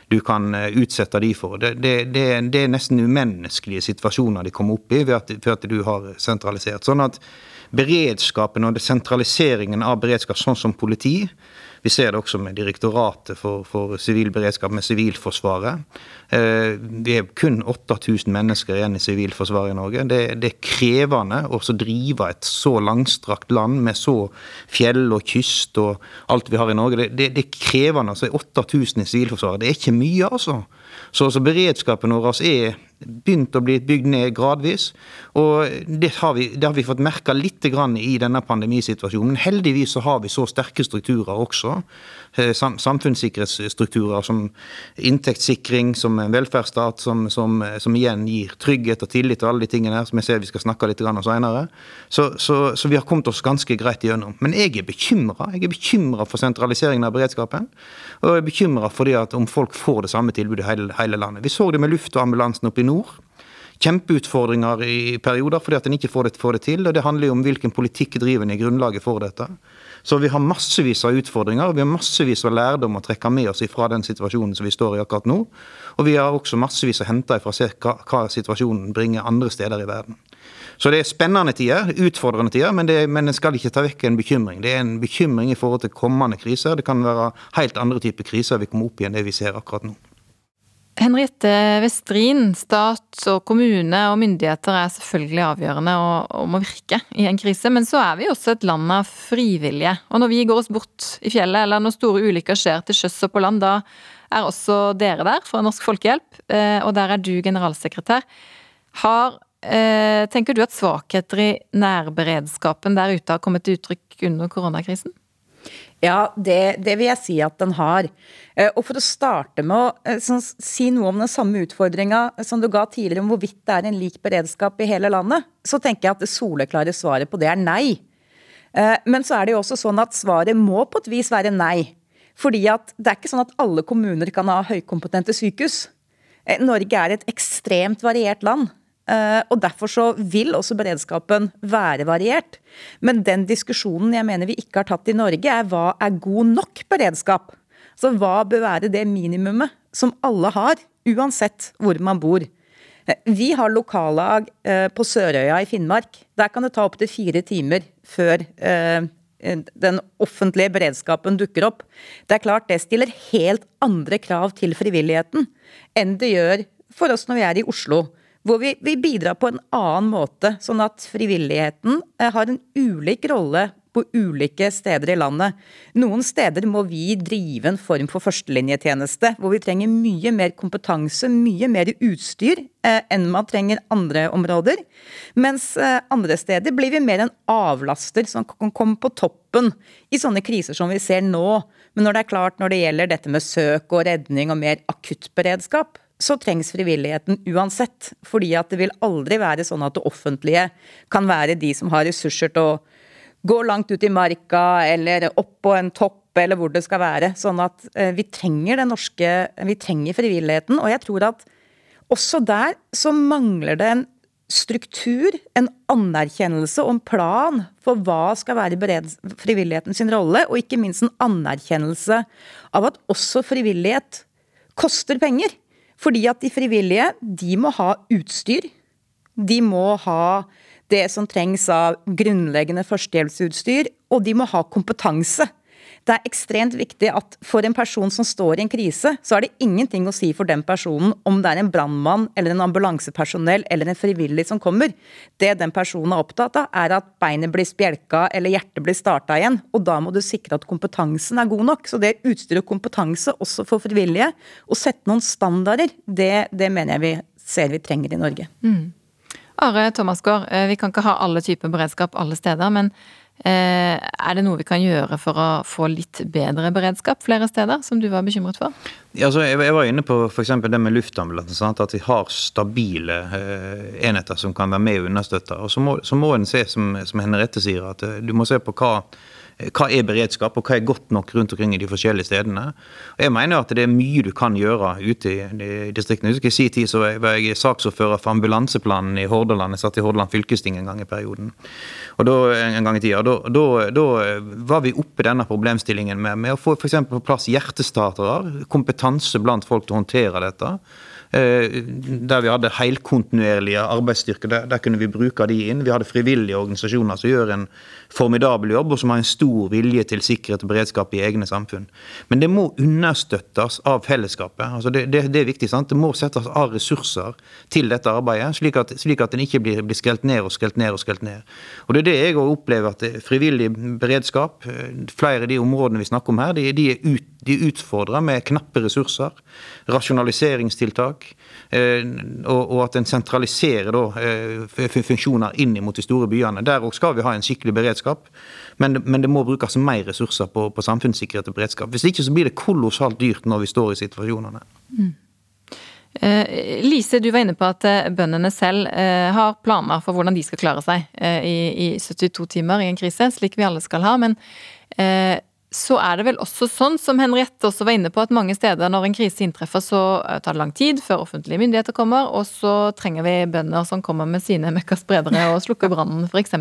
du kan eh, utsette de for. Det, det, det, det, er nesten umenneskelige situasjoner de kommer opp i ved at, ved at du har sentralisert. Sånn at beredskapen og sentraliseringen av beredskap, sånn som politi, vi ser det også med Direktoratet for, for sivil beredskap, med Sivilforsvaret. Det vi er kun 8000 mennesker igjen i Sivilforsvaret i Norge. Det, det er krevende å drive et så langstrakt land med så fjell og kyst og alt vi har i Norge. Det, det, det er krevende. altså 8000 i Sivilforsvaret, det er ikke mye, altså. Så, så beredskapen vår er begynt å bli bygd ned gradvis. Og det har vi, det har vi fått merka litt i denne pandemisituasjonen. Heldigvis så har vi så sterke strukturer også. Eh, samfunnssikkerhetsstrukturer som inntektssikring, som en velferdsstat, som, som, som, igjen gir trygghet og tillit og alle de tingene her, som jeg ser vi skal snakke litt om seinere. Så, så, så, vi har kommet oss ganske greit igjennom. Men jeg er bekymra. Jeg er bekymra for sentraliseringen av beredskapen. Og jeg er bekymra for om folk får det samme tilbudet i hele, hele landet. Vi så det med luftambulansen oppe i nord kjempeutfordringer i perioder fordi at en ikke får det, får det, til. og Det handler jo om hvilken politikk driver en i grunnlaget for dette. Så vi har massevis av utfordringer og vi har massevis av lærdom å trekke med oss fra den situasjonen som vi står i akkurat nå. Og vi har også massevis å hente fra hva, hva, situasjonen bringer andre steder i verden. Så det er spennende tider, utfordrende tider, men, det, men en skal ikke ta vekk en bekymring. Det er en bekymring i forhold til kommende kriser. Det kan være helt andre typer kriser vi kommer opp i enn det vi ser akkurat nå. Henriette Westrin, stat og kommune og myndigheter er selvfølgelig avgjørende og, og, må virke i en krise, men så er vi også et land av frivillige. Og når vi går oss bort i fjellet, eller når store ulykker skjer til sjøs og på land, da er også dere der fra Norsk Folkehjelp, eh, og der er du generalsekretær. Har, eh, tenker du at svakheter i nærberedskapen der ute har kommet til uttrykk under koronakrisen? Ja, det, det, vil jeg si at den har. Eh, og For å starte med å eh, sånn, si noe om den samme utfordringa som du ga tidligere om hvorvidt det er en lik beredskap i hele landet, så tenker jeg at det soleklare svaret på det er nei. Eh, men så er det jo også sånn at svaret må på et vis være nei. Fordi at det er ikke sånn at alle kommuner kan ha høykompetente sykehus. Norge er et ekstremt variert land. Eh, og Derfor så vil også beredskapen være variert. Men den diskusjonen jeg mener vi ikke har tatt i Norge, er hva er god nok beredskap? Så hva bør være det minimumet som alle har, uansett hvor man bor. Vi har lokallag på Sørøya i Finnmark. Der kan det ta opptil fire timer før den offentlige beredskapen dukker opp. Det er klart det stiller helt andre krav til frivilligheten enn det gjør for oss når vi er i Oslo. Hvor vi, vi bidrar på en annen måte, sånn at frivilligheten har en ulik rolle på ulike steder i landet. Noen steder må vi drive en form for førstelinjetjeneste, hvor vi trenger mye mer kompetanse, mye mer utstyr eh, enn man trenger andre områder. Mens eh, andre steder blir vi mer en avlaster som kan komme på toppen i sånne kriser som vi ser nå. Men når det er klart når det gjelder dette med søk og redning og mer akuttberedskap, så trengs frivilligheten uansett. Fordi at det vil aldri være sånn at det offentlige kan være de som har ressurser til å gå langt ut i marka eller opp på en topp eller hvor det skal være. Sånn at eh, vi trenger den norske Vi trenger frivilligheten. Og jeg tror at også der så mangler det en struktur, en anerkjennelse og en plan for hva skal være frivilligheten sin rolle, og ikke minst en anerkjennelse av at også frivillighet koster penger. Fordi at de frivillige, de må ha utstyr. De må ha det som trengs av grunnleggende førstehjelpsutstyr, og de må ha kompetanse. Det er ekstremt viktig at for en person som står i en krise, så er det ingenting å si for den personen om det er en brannmann eller en ambulansepersonell eller en frivillig som kommer. Det den personen er opptatt av, er at beinet blir spjelka eller hjertet blir starta igjen. Og da må du sikre at kompetansen er god nok. Så det utstyr og kompetanse også for frivillige, å sette noen standarder, det, det mener jeg vi ser vi trenger i Norge. Mm. Are Thomasgaard, eh, vi kan ikke ha alle typer beredskap alle steder, men er det noe vi kan gjøre for å få litt bedre beredskap flere steder, som du var bekymret for? Ja, altså, jeg, var inne på f.eks. det med luftambulanse. At vi har stabile eh, enheter som kan være med og understøtte. Og så må, så må en se, som, som Henriette sier, at du må se på hva hva er beredskap, og hva er godt nok rundt omkring i de forskjellige stedene. Og jeg mener at det er mye du kan gjøre ute i distriktene. Jeg si tid så var jeg saksordfører for ambulanseplanen i Hordaland. Jeg satt i Hordaland fylkesting en gang i perioden. Og da, en gang i tida, da, da, da var vi oppe i denne problemstillingen med, med å få f.eks. på plass hjertestartere, kompetanse blant folk til å håndtere dette. Eh, der vi hadde helkontinuerlige arbeidsstyrker. Der, der, kunne vi bruke de inn. Vi hadde frivillige organisasjoner som gjør en formidabel jobb, og som har en stor vilje til sikkerhet og beredskap i egne samfunn. Men det må understøttes av fellesskapet. Altså det, det, det, er viktig. sant? Det må settes av ressurser til dette arbeidet, slik at, slik at den ikke blir, blir skrelt ned og skrelt ned og skrelt ned. Og Det er det jeg opplever at frivillig beredskap, eh, flere av de områdene vi snakker om her, de, de er ut de utfordrer med knappe ressurser, rasjonaliseringstiltak, eh, og at en sentraliserer eh, funksjoner inn mot de store byene. Der òg skal vi ha en skikkelig beredskap, men, det må brukes mer ressurser på, på samfunnssikkerhet og beredskap. Hvis ikke så blir det kolossalt dyrt når vi står i situasjonene. Mm. Eh, Lise, du var inne på at bøndene selv har planer for hvordan de skal klare seg i, 72 timer i en krise, slik vi alle skal ha. Men så er det vel også sånn, som Henriette også var inne på, at mange steder når en krise inntreffer, så eh, tar det lang tid før offentlige myndigheter kommer, og så trenger vi bønder som kommer med sine møkkaspredere og slukker brannen, f.eks.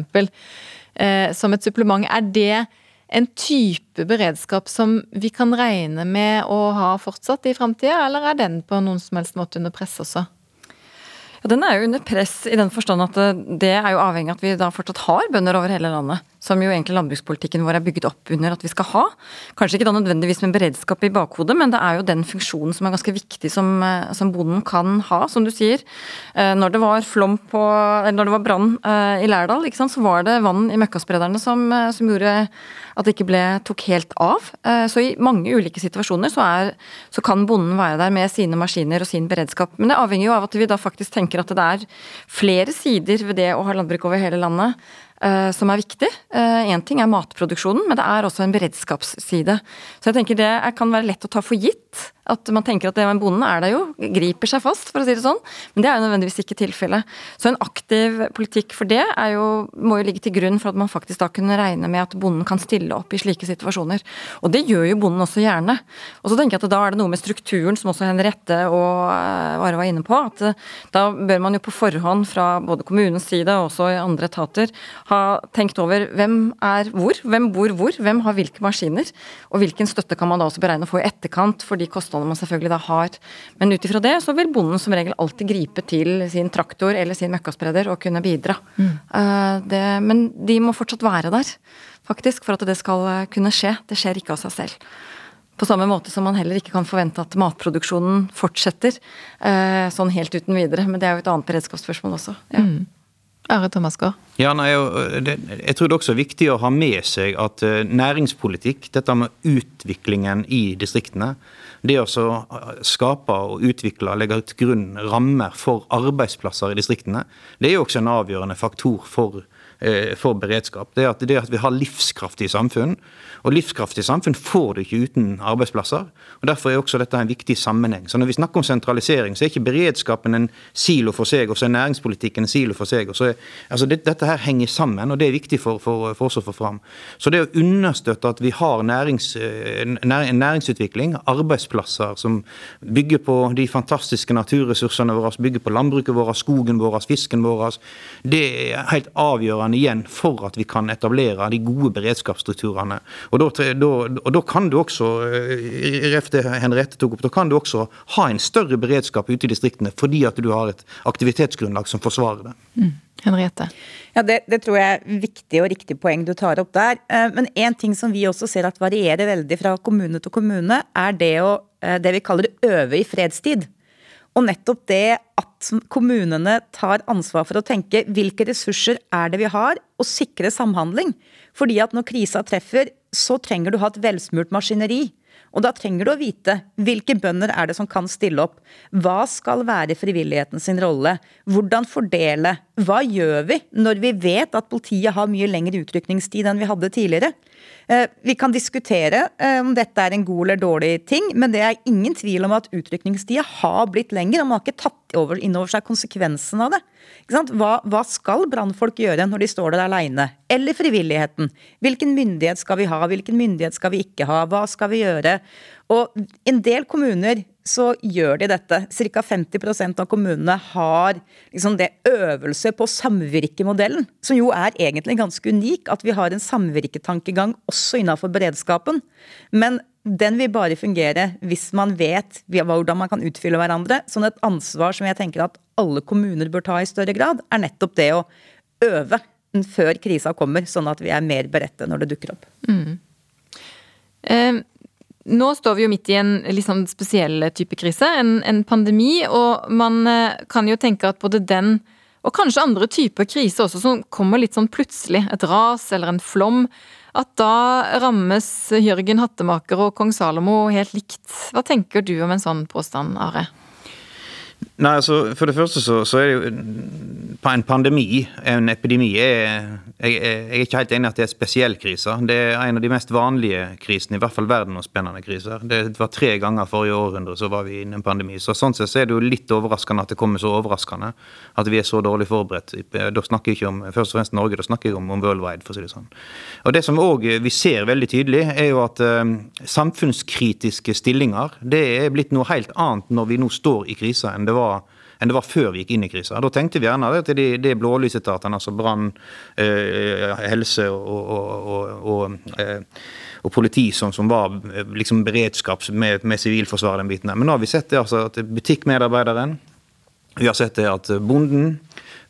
Eh, som et supplement. Er det en type beredskap som vi kan regne med å ha fortsatt i framtida, eller er den på noen som helst måte under press også? Ja, Den er jo under press i den forstand at eh, det er jo avhengig av at vi da fortsatt har bønder over hele landet som jo egentlig landbrukspolitikken vår er bygget opp under at vi skal ha. Kanskje ikke da nødvendigvis med beredskap i bakhodet, men det er jo den funksjonen som er ganske viktig som, eh, som bonden kan ha, som du sier. Eh, når det var flom på, eller når det var brann i Lærdal, så var det vann i møkkasprederne som, som, gjorde at det ikke ble, tok helt av. Så i mange ulike situasjoner så, er, så kan bonden være der med sine maskiner og sin beredskap. Men det avhenger jo av at vi da faktisk tenker at det er flere sider ved det å ha landbruk over hele landet som er viktig. Én eh, ting er matproduksjonen, men det er også en beredskapsside. Så jeg tenker det kan være lett å ta for gitt at man tenker at det med bonden er det jo, griper seg fast, for å si det sånn. Men det er jo nødvendigvis ikke tilfellet. Så en aktiv politikk for det jo, må jo ligge til grunn for at man faktisk da kunne regne med at bonden kan stille opp i slike situasjoner. Og det gjør jo bonden også gjerne. Og så tenker jeg at da er det noe med strukturen, som også Henriette og eh, Are var inne på. at Da bør man jo på forhånd fra både kommunens side og også andre etater ha tenkt over hvem er hvor, hvem bor hvor, hvem har hvilke maskiner, og hvilken støtte kan man da også beregne å få i etterkant for de kostnadene man selvfølgelig da har. Men ut ifra det så vil bonden som regel alltid gripe til sin traktor eller sin møkkaspreder og kunne bidra. Mm. Uh, det, men de må fortsatt være der, faktisk, for at det skal kunne skje. Det skjer ikke av seg selv. På samme måte som man heller ikke kan forvente at matproduksjonen fortsetter uh, sånn helt uten videre. Men det er jo et annet beredskapsspørsmål også. Ja. Mm. Are Thomasgaard? Ja, nei, jeg, tror det er også viktig å ha med seg at eh, næringspolitikk, dette med utviklingen i distriktene, det å skape og utvikle legge til grunn rammer for arbeidsplasser i distriktene, det er jo også en avgjørende faktor for, eh, for beredskap. Det at, det at vi har livskraftige samfunn, og livskraftige samfunn får du ikke uten arbeidsplasser. og Derfor er også dette en viktig sammenheng. Så Når vi snakker om sentralisering, så er ikke beredskapen en silo for seg, og så er næringspolitikken en silo for seg. er, altså det, Dette her henger sammen, og det er viktig for, for, for, oss å få fram. Så det å understøtte at vi har nærings, eh, nær, næringsutvikling, arbeidsplasser som bygger på de fantastiske naturressursene våre, bygger på landbruket vårt, skogen vår, fisken vår, det er helt avgjørende igjen for at vi kan etablere de gode beredskapsstrukturene. Og da, da, og da kan du også Refte ref det Henriette tok opp, da kan du også ha en større beredskap ute i distriktene fordi at du har et aktivitetsgrunnlag som forsvarer det. Mm. Henriette? Ja, det, det, tror jeg er viktig og riktig poeng du tar opp der. Eh, men en ting som vi også ser at varierer veldig fra kommune til kommune, er det, å, eh, det vi kaller øve i fredstid. Og nettopp det at kommunene tar ansvar for å tenke hvilke ressurser er det vi har, og sikre samhandling. Fordi at når krisa treffer, så trenger du ha et velsmurt maskineri. Og da trenger du å vite hvilke bønder er det som kan stille opp. Hva skal være frivilligheten sin rolle? Hvordan fordele? Hva gjør vi når vi vet at politiet har mye lengre utrykningstid enn vi hadde tidligere? Eh, vi kan diskutere eh, om dette er en god eller dårlig ting, men det er ingen tvil om at utrykningstida har blitt lengre. og Man har ikke tatt inn over seg konsekvensen av det. Hva, hva, skal brannfolk gjøre når de står der aleine? Eller frivilligheten? Hvilken myndighet skal vi ha, hvilken myndighet skal vi ikke ha? Hva skal vi gjøre? Og en del kommuner så gjør de dette. Ca. 50% av kommunene har liksom det øvelse på samvirkemodellen, som jo er egentlig ganske unik. At vi har en samvirketankegang også innenfor beredskapen. Men den vil bare fungere hvis man vet hvordan man kan utfylle hverandre. Sånn et ansvar som jeg tenker at alle kommuner bør ta i større grad, er nettopp det å øve før krisa kommer, sånn at vi er mer beredte når det dukker opp. Mm. Eh, nå står vi jo midt i en sånn spesiell type krise, en, en, pandemi. Og man eh, kan jo tenke at både den og kanskje andre typer krise også, som kommer litt sånn plutselig, et ras eller en flom, at da rammes Jørgen Hattemaker og kong Salomo helt likt. Hva tenker du om en sånn påstand, Are? Nei, altså, For det første så, så, er det jo En pandemi, en epidemi, er, jeg, jeg, er ikke helt enig i at det er spesiell krise. Det er en av de mest vanlige krisene, i hvert fall verdensomspennende kriser. Det var tre ganger forrige århundre så var vi inne i en pandemi. Så Sånn sett så er det jo litt overraskende at det kommer så overraskende. At vi er så dårlig forberedt. Da snakker jeg ikke om først og fremst Norge, da snakker jeg om, om worldwide, for å si det sånn. Og Det som òg vi ser veldig tydelig, er jo at uh, samfunnskritiske stillinger det er blitt noe helt annet når vi nå står i krisa enn det var enn det var før vi gikk inn i krisa. Da tenkte vi gjerne at det de blålysetatene, altså brann, eh, helse og, og, og, eh, og politi som, som, var liksom beredskaps med, med sivilforsvar, den biten der. Men nå har vi sett det altså, at butikkmedarbeideren, vi har sett det at bonden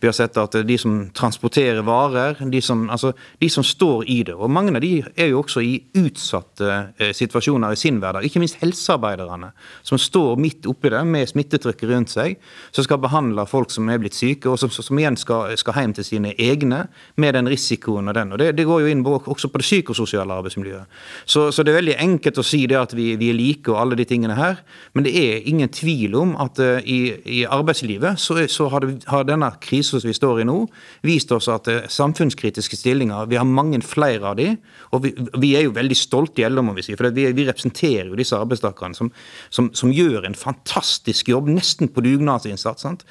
vi har sett at de som transporterer varer, de som, altså, de som står i det. Og mange av de er jo også i utsatte eh, situasjoner i sin hverdag. Ikke minst helsearbeiderne, som står midt oppi det med smittetrykket rundt seg. Som skal behandle folk som er blitt syke, og som, som igjen skal, skal, hjem til sine egne med den risikoen og den. Og det, det går jo inn også på det psykososiale arbeidsmiljøet. Så, så, det er veldig enkelt å si det at vi, vi, er like og alle de tingene her, men det er ingen tvil om at uh, i, i, arbeidslivet så, så har, det, har denne krisen som vi står i nå, vist oss at eh, samfunnskritiske stillinger Vi har mange flere av de, og vi, vi er jo veldig stolte i LO, må vi si. For vi, vi, representerer jo disse arbeidstakerne som, som, som, gjør en fantastisk jobb, nesten på dugnadsinnsats. Sant?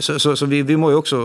så, så, så vi, vi, må jo også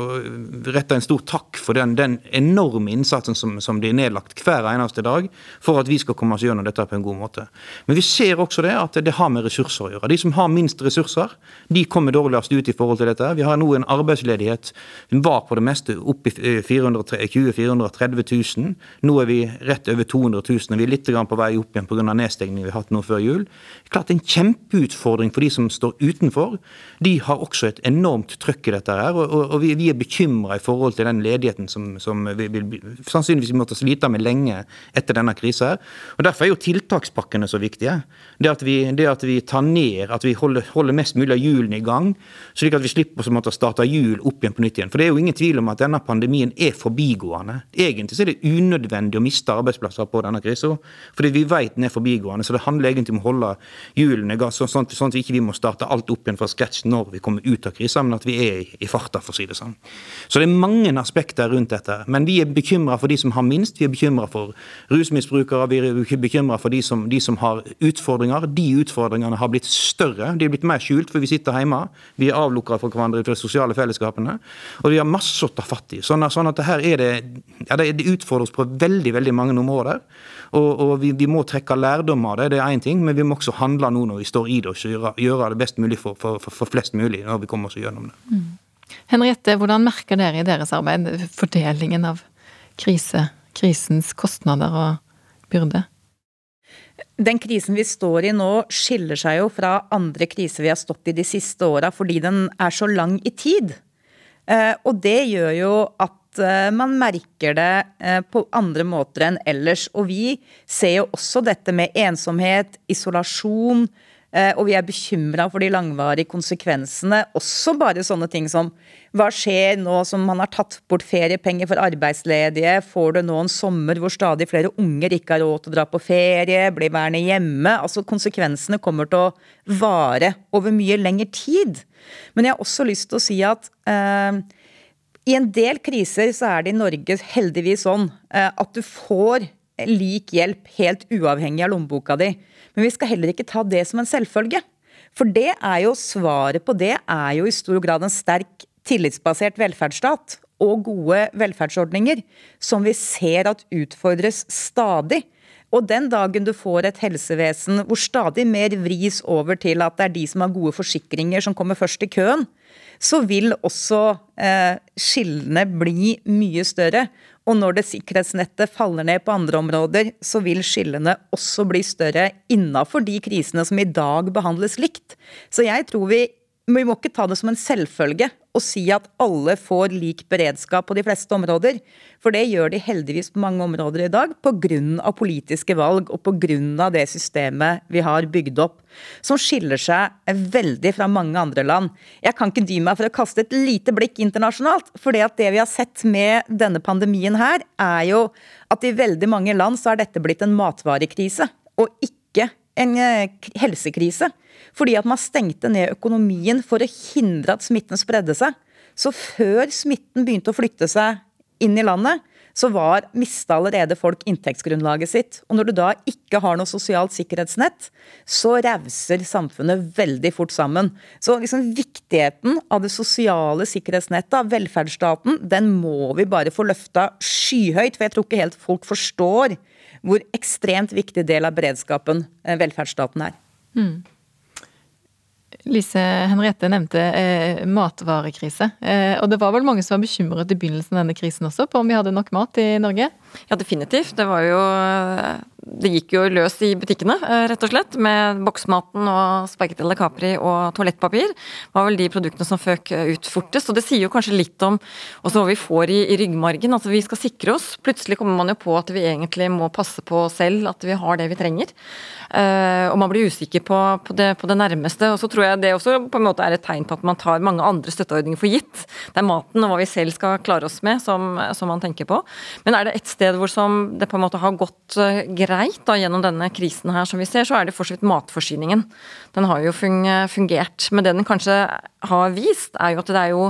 rette en stor takk for den, den enorme innsatsen som, som blir nedlagt hver eneste dag for at vi skal komme oss gjennom dette på en god måte. Men vi ser også det at det har med ressurser å gjøre. De som har minst ressurser, de kommer dårligst ut i forhold til dette. Vi har nå en arbeidsledighet Den var på det meste opp i 20 430 000. Nå er vi rett over 200 000. Vi er litt på vei opp igjen pga. nedstengningen vi har hatt nå før jul. Klart En kjempeutfordring for de som står utenfor. De har også et enormt trøkk i dette. her, og, og, og vi, vi, er bekymra i forhold til den ledigheten som, som vi vil sannsynligvis måtte slite med lenge etter denne krisa. Derfor er jo tiltakspakkene så viktige. Det at vi, det at vi tar ned, at vi holder, holder mest mulig av hjulene i gang, slik at vi slipper å starte hjul opp igjen på nytt igjen. For det er jo ingen tvil om at denne pandemien er forbigående. Egentlig så er det unødvendig å miste arbeidsplasser på denne krisa, fordi vi vet den er forbigående. Så det handler egentlig om å holde hjulene i gass, sånn, sånn, sånn, at vi ikke må starte alt opp igjen fra scratch når vi kommer ut av krisa, men at vi er i farta, for å si det sånn. Så det er mange aspekter rundt dette. Men vi er bekymra for de som har minst. Vi er bekymra for rusmisbrukere, vi er bekymra for de som, de som har utfordringer. De utfordringene har blitt større. De er blitt mer skjult, for vi sitter hjemme. Vi er avlukka fra hverandre i de sosiale fellesskapene. Og vi har masse å ta fatt i. Sånn, sånn at her er det, ja, det utfordrer oss på veldig veldig mange områder. Og, og vi, vi, må trekke lærdom av det, det er én ting, men vi må også handle nå når vi står i det, og gjøre, gjøre det best mulig for, for, for, flest mulig når vi kommer oss gjennom det. Mm. Henriette, hvordan merker dere i deres arbeid fordelingen av krise, krisens kostnader og byrde? Den krisen vi står i nå, skiller seg jo fra andre kriser vi har stått i de siste åra, fordi den er så lang i tid. Eh, og det gjør jo at eh, man merker det eh, på andre måter enn ellers. Og vi ser jo også dette med ensomhet, isolasjon, og vi er bekymra for de langvarige konsekvensene. Også bare sånne ting som hva skjer nå som man har tatt bort feriepenger for arbeidsledige? Får du nå en sommer hvor stadig flere unger ikke har råd til å dra på ferie, blir værende hjemme? Altså Konsekvensene kommer til å vare over mye lengre tid. Men jeg har også lyst til å si at eh, i en del kriser så er det i Norge heldigvis sånn eh, at du får lik hjelp helt uavhengig av lommeboka di. Men vi skal heller ikke ta det som en selvfølge. For det er jo svaret på det er jo i stor grad en sterk tillitsbasert velferdsstat og gode velferdsordninger, som vi ser at utfordres stadig. Og den dagen du får et helsevesen hvor stadig mer vris over til at det er de som har gode forsikringer som kommer først i køen, så vil også eh, skillene bli mye større. Og når det sikkerhetsnettet faller ned på andre områder, så vil skillene også bli større innafor de krisene som i dag behandles likt. Så jeg tror vi vi må ikke ta det som en selvfølge og si at alle får lik beredskap på de fleste områder. For det gjør de heldigvis på mange områder i dag pga. politiske valg og pga. det systemet vi har bygd opp, som skiller seg veldig fra mange andre land. Jeg kan ikke dy meg for å kaste et lite blikk internasjonalt. For det vi har sett med denne pandemien her, er jo at i veldig mange land så er dette blitt en matvarekrise, og ikke en eh, helsekrise. Fordi at man stengte ned økonomien for å hindre at smitten spredde seg. Så før smitten begynte å flytte seg inn i landet, så var, mista allerede folk inntektsgrunnlaget sitt. Og når du da ikke har noe sosialt sikkerhetsnett, så rauser samfunnet veldig fort sammen. Så liksom viktigheten av det sosiale sikkerhetsnettet, av velferdsstaten, den må vi bare få løfta skyhøyt. For jeg tror ikke helt folk forstår hvor ekstremt viktig del av beredskapen eh, velferdsstaten er. Mm. Lise Henriette nevnte eh, matvarekrise. Eh, og det var vel mange som var bekymret i begynnelsen av denne krisen også, på om vi hadde nok mat i Norge? Ja, definitivt. Det var jo Det gikk jo løs i butikkene, eh, rett og slett. Med boksmaten og spagetti la capri og toalettpapir. var vel de produktene som føk ut fortest. Og det sier jo kanskje litt om også hva vi får i, i ryggmargen. Altså vi skal sikre oss. Plutselig kommer man jo på at vi egentlig må passe på selv at vi har det vi trenger. Uh, og man blir usikker på, på, det, på, det, nærmeste. Og så tror jeg det også på en måte er et tegn på at man tar mange andre støtteordninger for gitt. Det er maten og hva vi selv skal klare oss med som, som man tenker på. Men er det et sted hvor det på en måte har gått uh, greit da, gjennom denne krisen her, som vi ser, så er det for så vidt matforsyningen. Den har jo fungert. Men det den kanskje har vist, er jo at det er jo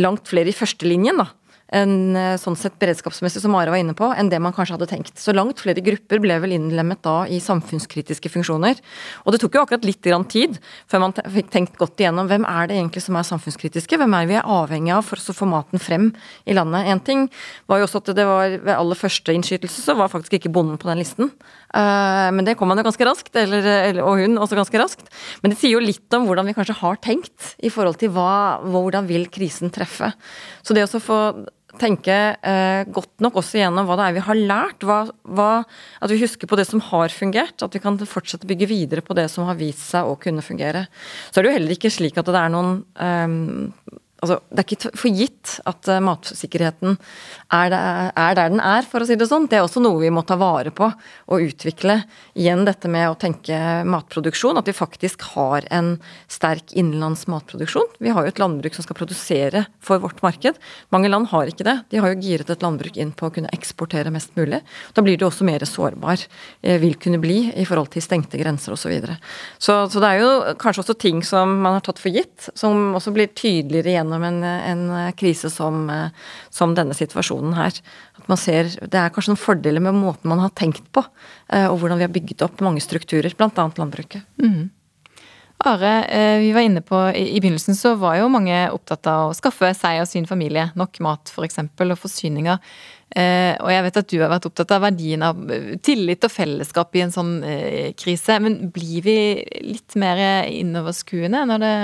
langt flere i førstelinjen da, en eh, sånn sett beredskapsmessig, som Mara var inne på, enn det man kanskje hadde tenkt. Så langt flere grupper ble vel innlemmet da i samfunnskritiske funksjoner. Og det tok jo akkurat litt grann tid før man fikk tenkt godt igjennom hvem er det egentlig som er samfunnskritiske, hvem er vi er avhengig av for å få maten frem i landet. En ting var jo også at det var ved aller første innskytelse så var faktisk ikke bonden på den listen. Eh, men det kom han jo ganske raskt, eller, og hun også ganske raskt. Men det sier jo litt om hvordan vi kanskje har tenkt i forhold til hva, hvordan vil krisen treffe. Så det å få tenke eh, godt nok også gjennom hva det er vi har lært. Hva, hva, at vi husker på det som har fungert. At vi kan fortsette å bygge videre på det som har vist seg å kunne fungere. Så er det jo heller ikke slik at det er noen eh, altså, Det er ikke for gitt at uh, matsikkerheten er, er, der den er, for å si det sånn. Det er også noe vi må ta vare på og utvikle. Igjen dette med å tenke matproduksjon, at vi faktisk har en sterk innenlands matproduksjon. Vi har jo et landbruk som skal produsere for vårt marked. Mange land har ikke det. De har jo giret et landbruk inn på å kunne eksportere mest mulig. Da blir det også mer sårbar, eh, vil kunne bli, i forhold til stengte grenser osv. Så, videre. så Så det er jo kanskje også ting som man har tatt for gitt, som også blir tydeligere gjennom gjennom en, en krise som, som, denne situasjonen her. At man ser, Det er kanskje noen fordeler med måten man har tenkt på, eh, og hvordan vi har bygget opp mange strukturer, bl.a. landbruket. Mm. Are, eh, vi var inne på i begynnelsen så var jo mange opptatt av å skaffe seg og sin familie nok mat. For og forsyninger. Eh, og jeg vet at du har vært opptatt av verdien av tillit og fellesskap i en sånn krise. Men blir vi litt mer innoverskuende når det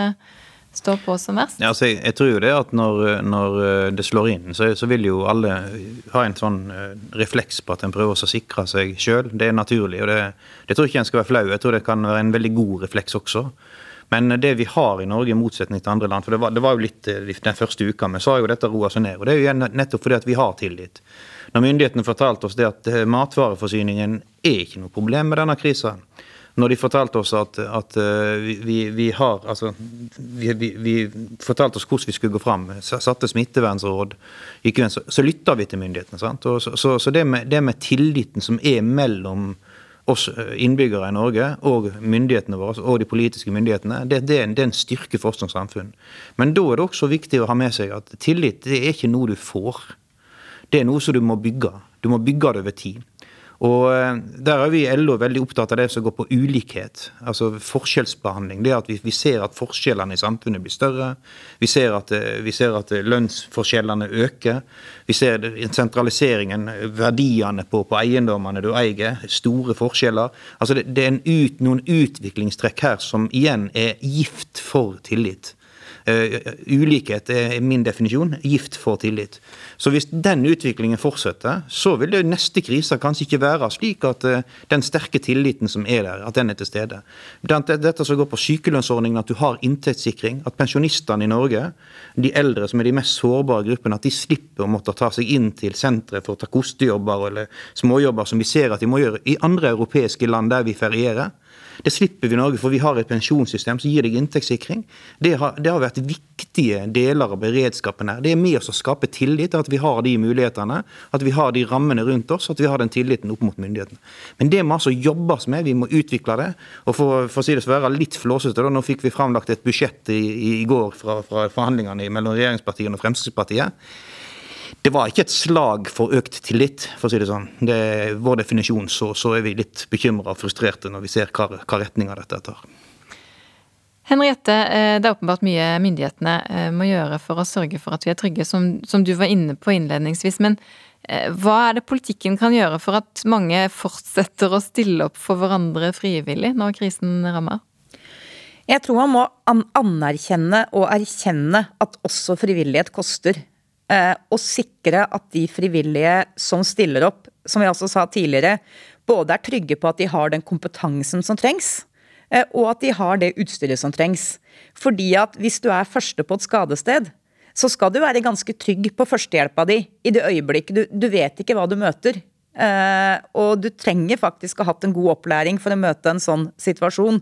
står på som verst? Ja, altså, jeg, jeg, tror jo det at når, når eh, det slår inn, så, så, vil jo alle ha en sånn uh, refleks på at en prøver å sikre seg sjøl. Det er naturlig. og det, det, tror ikke en skal være flau. Jeg tror det kan være en veldig god refleks også. Men det vi har i Norge, i motsetning til andre land For det var, det var jo litt eh, den første uka, men så har jo dette roa seg ned. Og det er jo nettopp fordi at vi har tillit. Når myndighetene fortalte oss det at matvareforsyningen er ikke noe problem med denne krisa, når de fortalte oss at, at eh, vi, vi, har altså, vi, vi, vi, fortalte oss hvordan vi skulle gå fram, satte smittevernråd, så, så lytta vi til myndighetene. sant? Og så, så, så det, med, det, med, tilliten som er mellom oss eh, innbyggere i Norge og myndighetene våre, og de politiske myndighetene, det, det, er, en, det er en styrke for oss som samfunn. Men da er det også viktig å ha med seg at tillit det er ikke noe du får. Det er noe som du må bygge. Du må bygge det over tid. Og eh, Der er vi i LO veldig opptatt av det som går på ulikhet, altså forskjellsbehandling. Det at vi, vi ser at forskjellene i samfunnet blir større. Vi ser at, eh, vi ser at eh, lønnsforskjellene øker. Vi ser sentraliseringen, verdiene på, på eiendommene du eier. Store forskjeller. Altså Det, det er ut, noen utviklingstrekk her som igjen er gift for tillit. Uh, ulikhet er min definisjon. Gift for tillit. Så hvis den utviklingen fortsetter, så vil det neste krise kanskje ikke være slik at uh, den sterke tilliten som er der, at den er til stede. Dette som går på sykelønnsordningen, at du har inntektssikring, at pensjonistene i Norge, de eldre som er de mest sårbare gruppene, at de slipper å måtte ta seg inn til senteret for å ta kostejobber eller småjobber som vi ser at de må gjøre i andre europeiske land der vi ferierer. Det slipper vi i Norge, for vi har et pensjonssystem som gir deg inntektssikring. Det har, det har vært viktige deler av beredskapen her. Det er med oss å skape tillit, at vi har de mulighetene, at vi har de rammene rundt oss, at vi har den tilliten opp mot myndighetene. Men det må altså jobbes med, vi må utvikle det. Og for, for å si det så være litt flåsete, nå fikk vi framlagt et budsjett i, i går fra, fra forhandlingene mellom regjeringspartiene og Fremskrittspartiet det var ikke et slag for økt tillit, for å si det sånn. Det er vår definisjon, så, så er vi litt bekymra og frustrerte når vi ser hva, hva retninga dette tar. Henriette, eh, det er åpenbart mye myndighetene eh, må gjøre for å sørge for at vi er trygge, som, som du var inne på innledningsvis. Men eh, hva er det politikken kan gjøre for at mange fortsetter å stille opp for hverandre frivillig når krisen rammer? Jeg tror man må anerkjenne og erkjenne at også frivillighet koster. Eh, og sikre at de frivillige som stiller opp, som vi altså sa tidligere, både er trygge på at de har den kompetansen som trengs, eh, og at de har det utstyret som trengs. Fordi at hvis du er første på et skadested, så skal du være ganske trygg på førstehjelpa di i det øyeblikket du, du vet ikke hva du møter. Uh, og du trenger faktisk å ha hatt en god opplæring for å møte en sånn situasjon.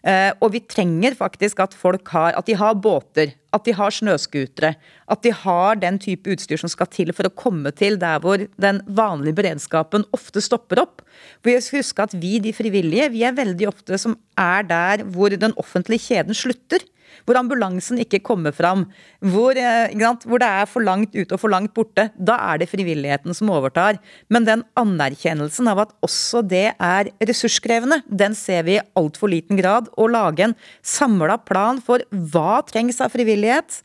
Uh, og vi trenger faktisk at folk har At de har båter, at de har snøscootere. At de har den type utstyr som skal til for å komme til der hvor den vanlige beredskapen ofte stopper opp. Vi skal huske at vi, de frivillige, vi er veldig ofte som er der hvor den offentlige kjeden slutter. Hvor ambulansen ikke kommer fram, hvor, eh, hvor, det er for langt ute og for langt borte, da er det frivilligheten som overtar. Men den anerkjennelsen av at også det er ressurskrevende, den ser vi i altfor liten grad. Å lage en samla plan for hva trengs av frivillighet,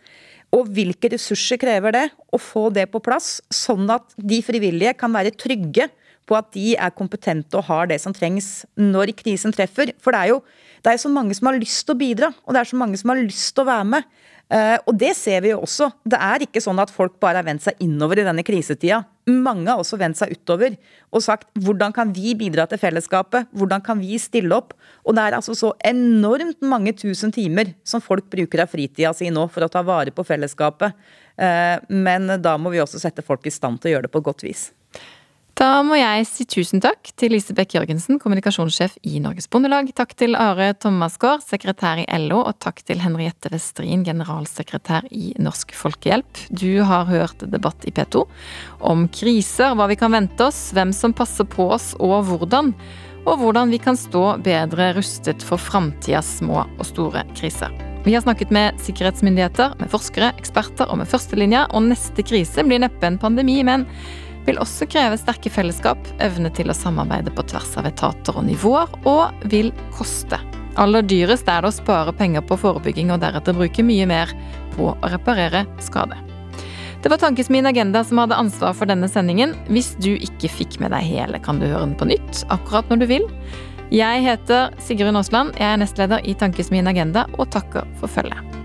og hvilke ressurser krever det? Å få det på plass, sånn at de frivillige kan være trygge på at de er kompetente og har det som trengs når krisen treffer. For det er jo det er så mange som har lyst til å bidra, og det er så mange som har lyst til å være med. Uh, og det ser vi jo også. Det er ikke sånn at folk bare har vendt seg innover i denne krisetida. Mange har også vendt seg utover og sagt hvordan kan vi bidra til fellesskapet? Hvordan kan vi stille opp? Og det er altså så enormt mange tusen timer som folk bruker av fritida si nå for å ta vare på fellesskapet. Uh, men da må vi også sette folk i stand til å gjøre det på godt vis. Da må jeg si tusen takk til Lise Bech Jørgensen, kommunikasjonssjef i Norges Bondelag. Takk til Are Thomasgaard, sekretær i LO, og takk til Henriette Westrin, generalsekretær i Norsk Folkehjelp. Du har hørt debatt i P2 om kriser, hva vi kan vente oss, hvem som passer på oss og hvordan. Og hvordan vi kan stå bedre rustet for framtidas små og store kriser. Vi har snakket med sikkerhetsmyndigheter, med forskere, eksperter og med førstelinja, og neste krise blir neppe en pandemi, men vil også kreve sterke fellesskap, evne til å samarbeide på tvers av etater og nivåer, og vil koste. Aller dyrest er det å spare penger på forebygging og deretter bruke mye mer på å reparere skade. Det var Tankesmien Agenda som hadde ansvar for denne sendingen. Hvis du ikke fikk med deg hele, kan du høre den på nytt akkurat når du vil. Jeg heter Sigrun Aasland, jeg er nestleder i Tankesmien Agenda og takker for følget.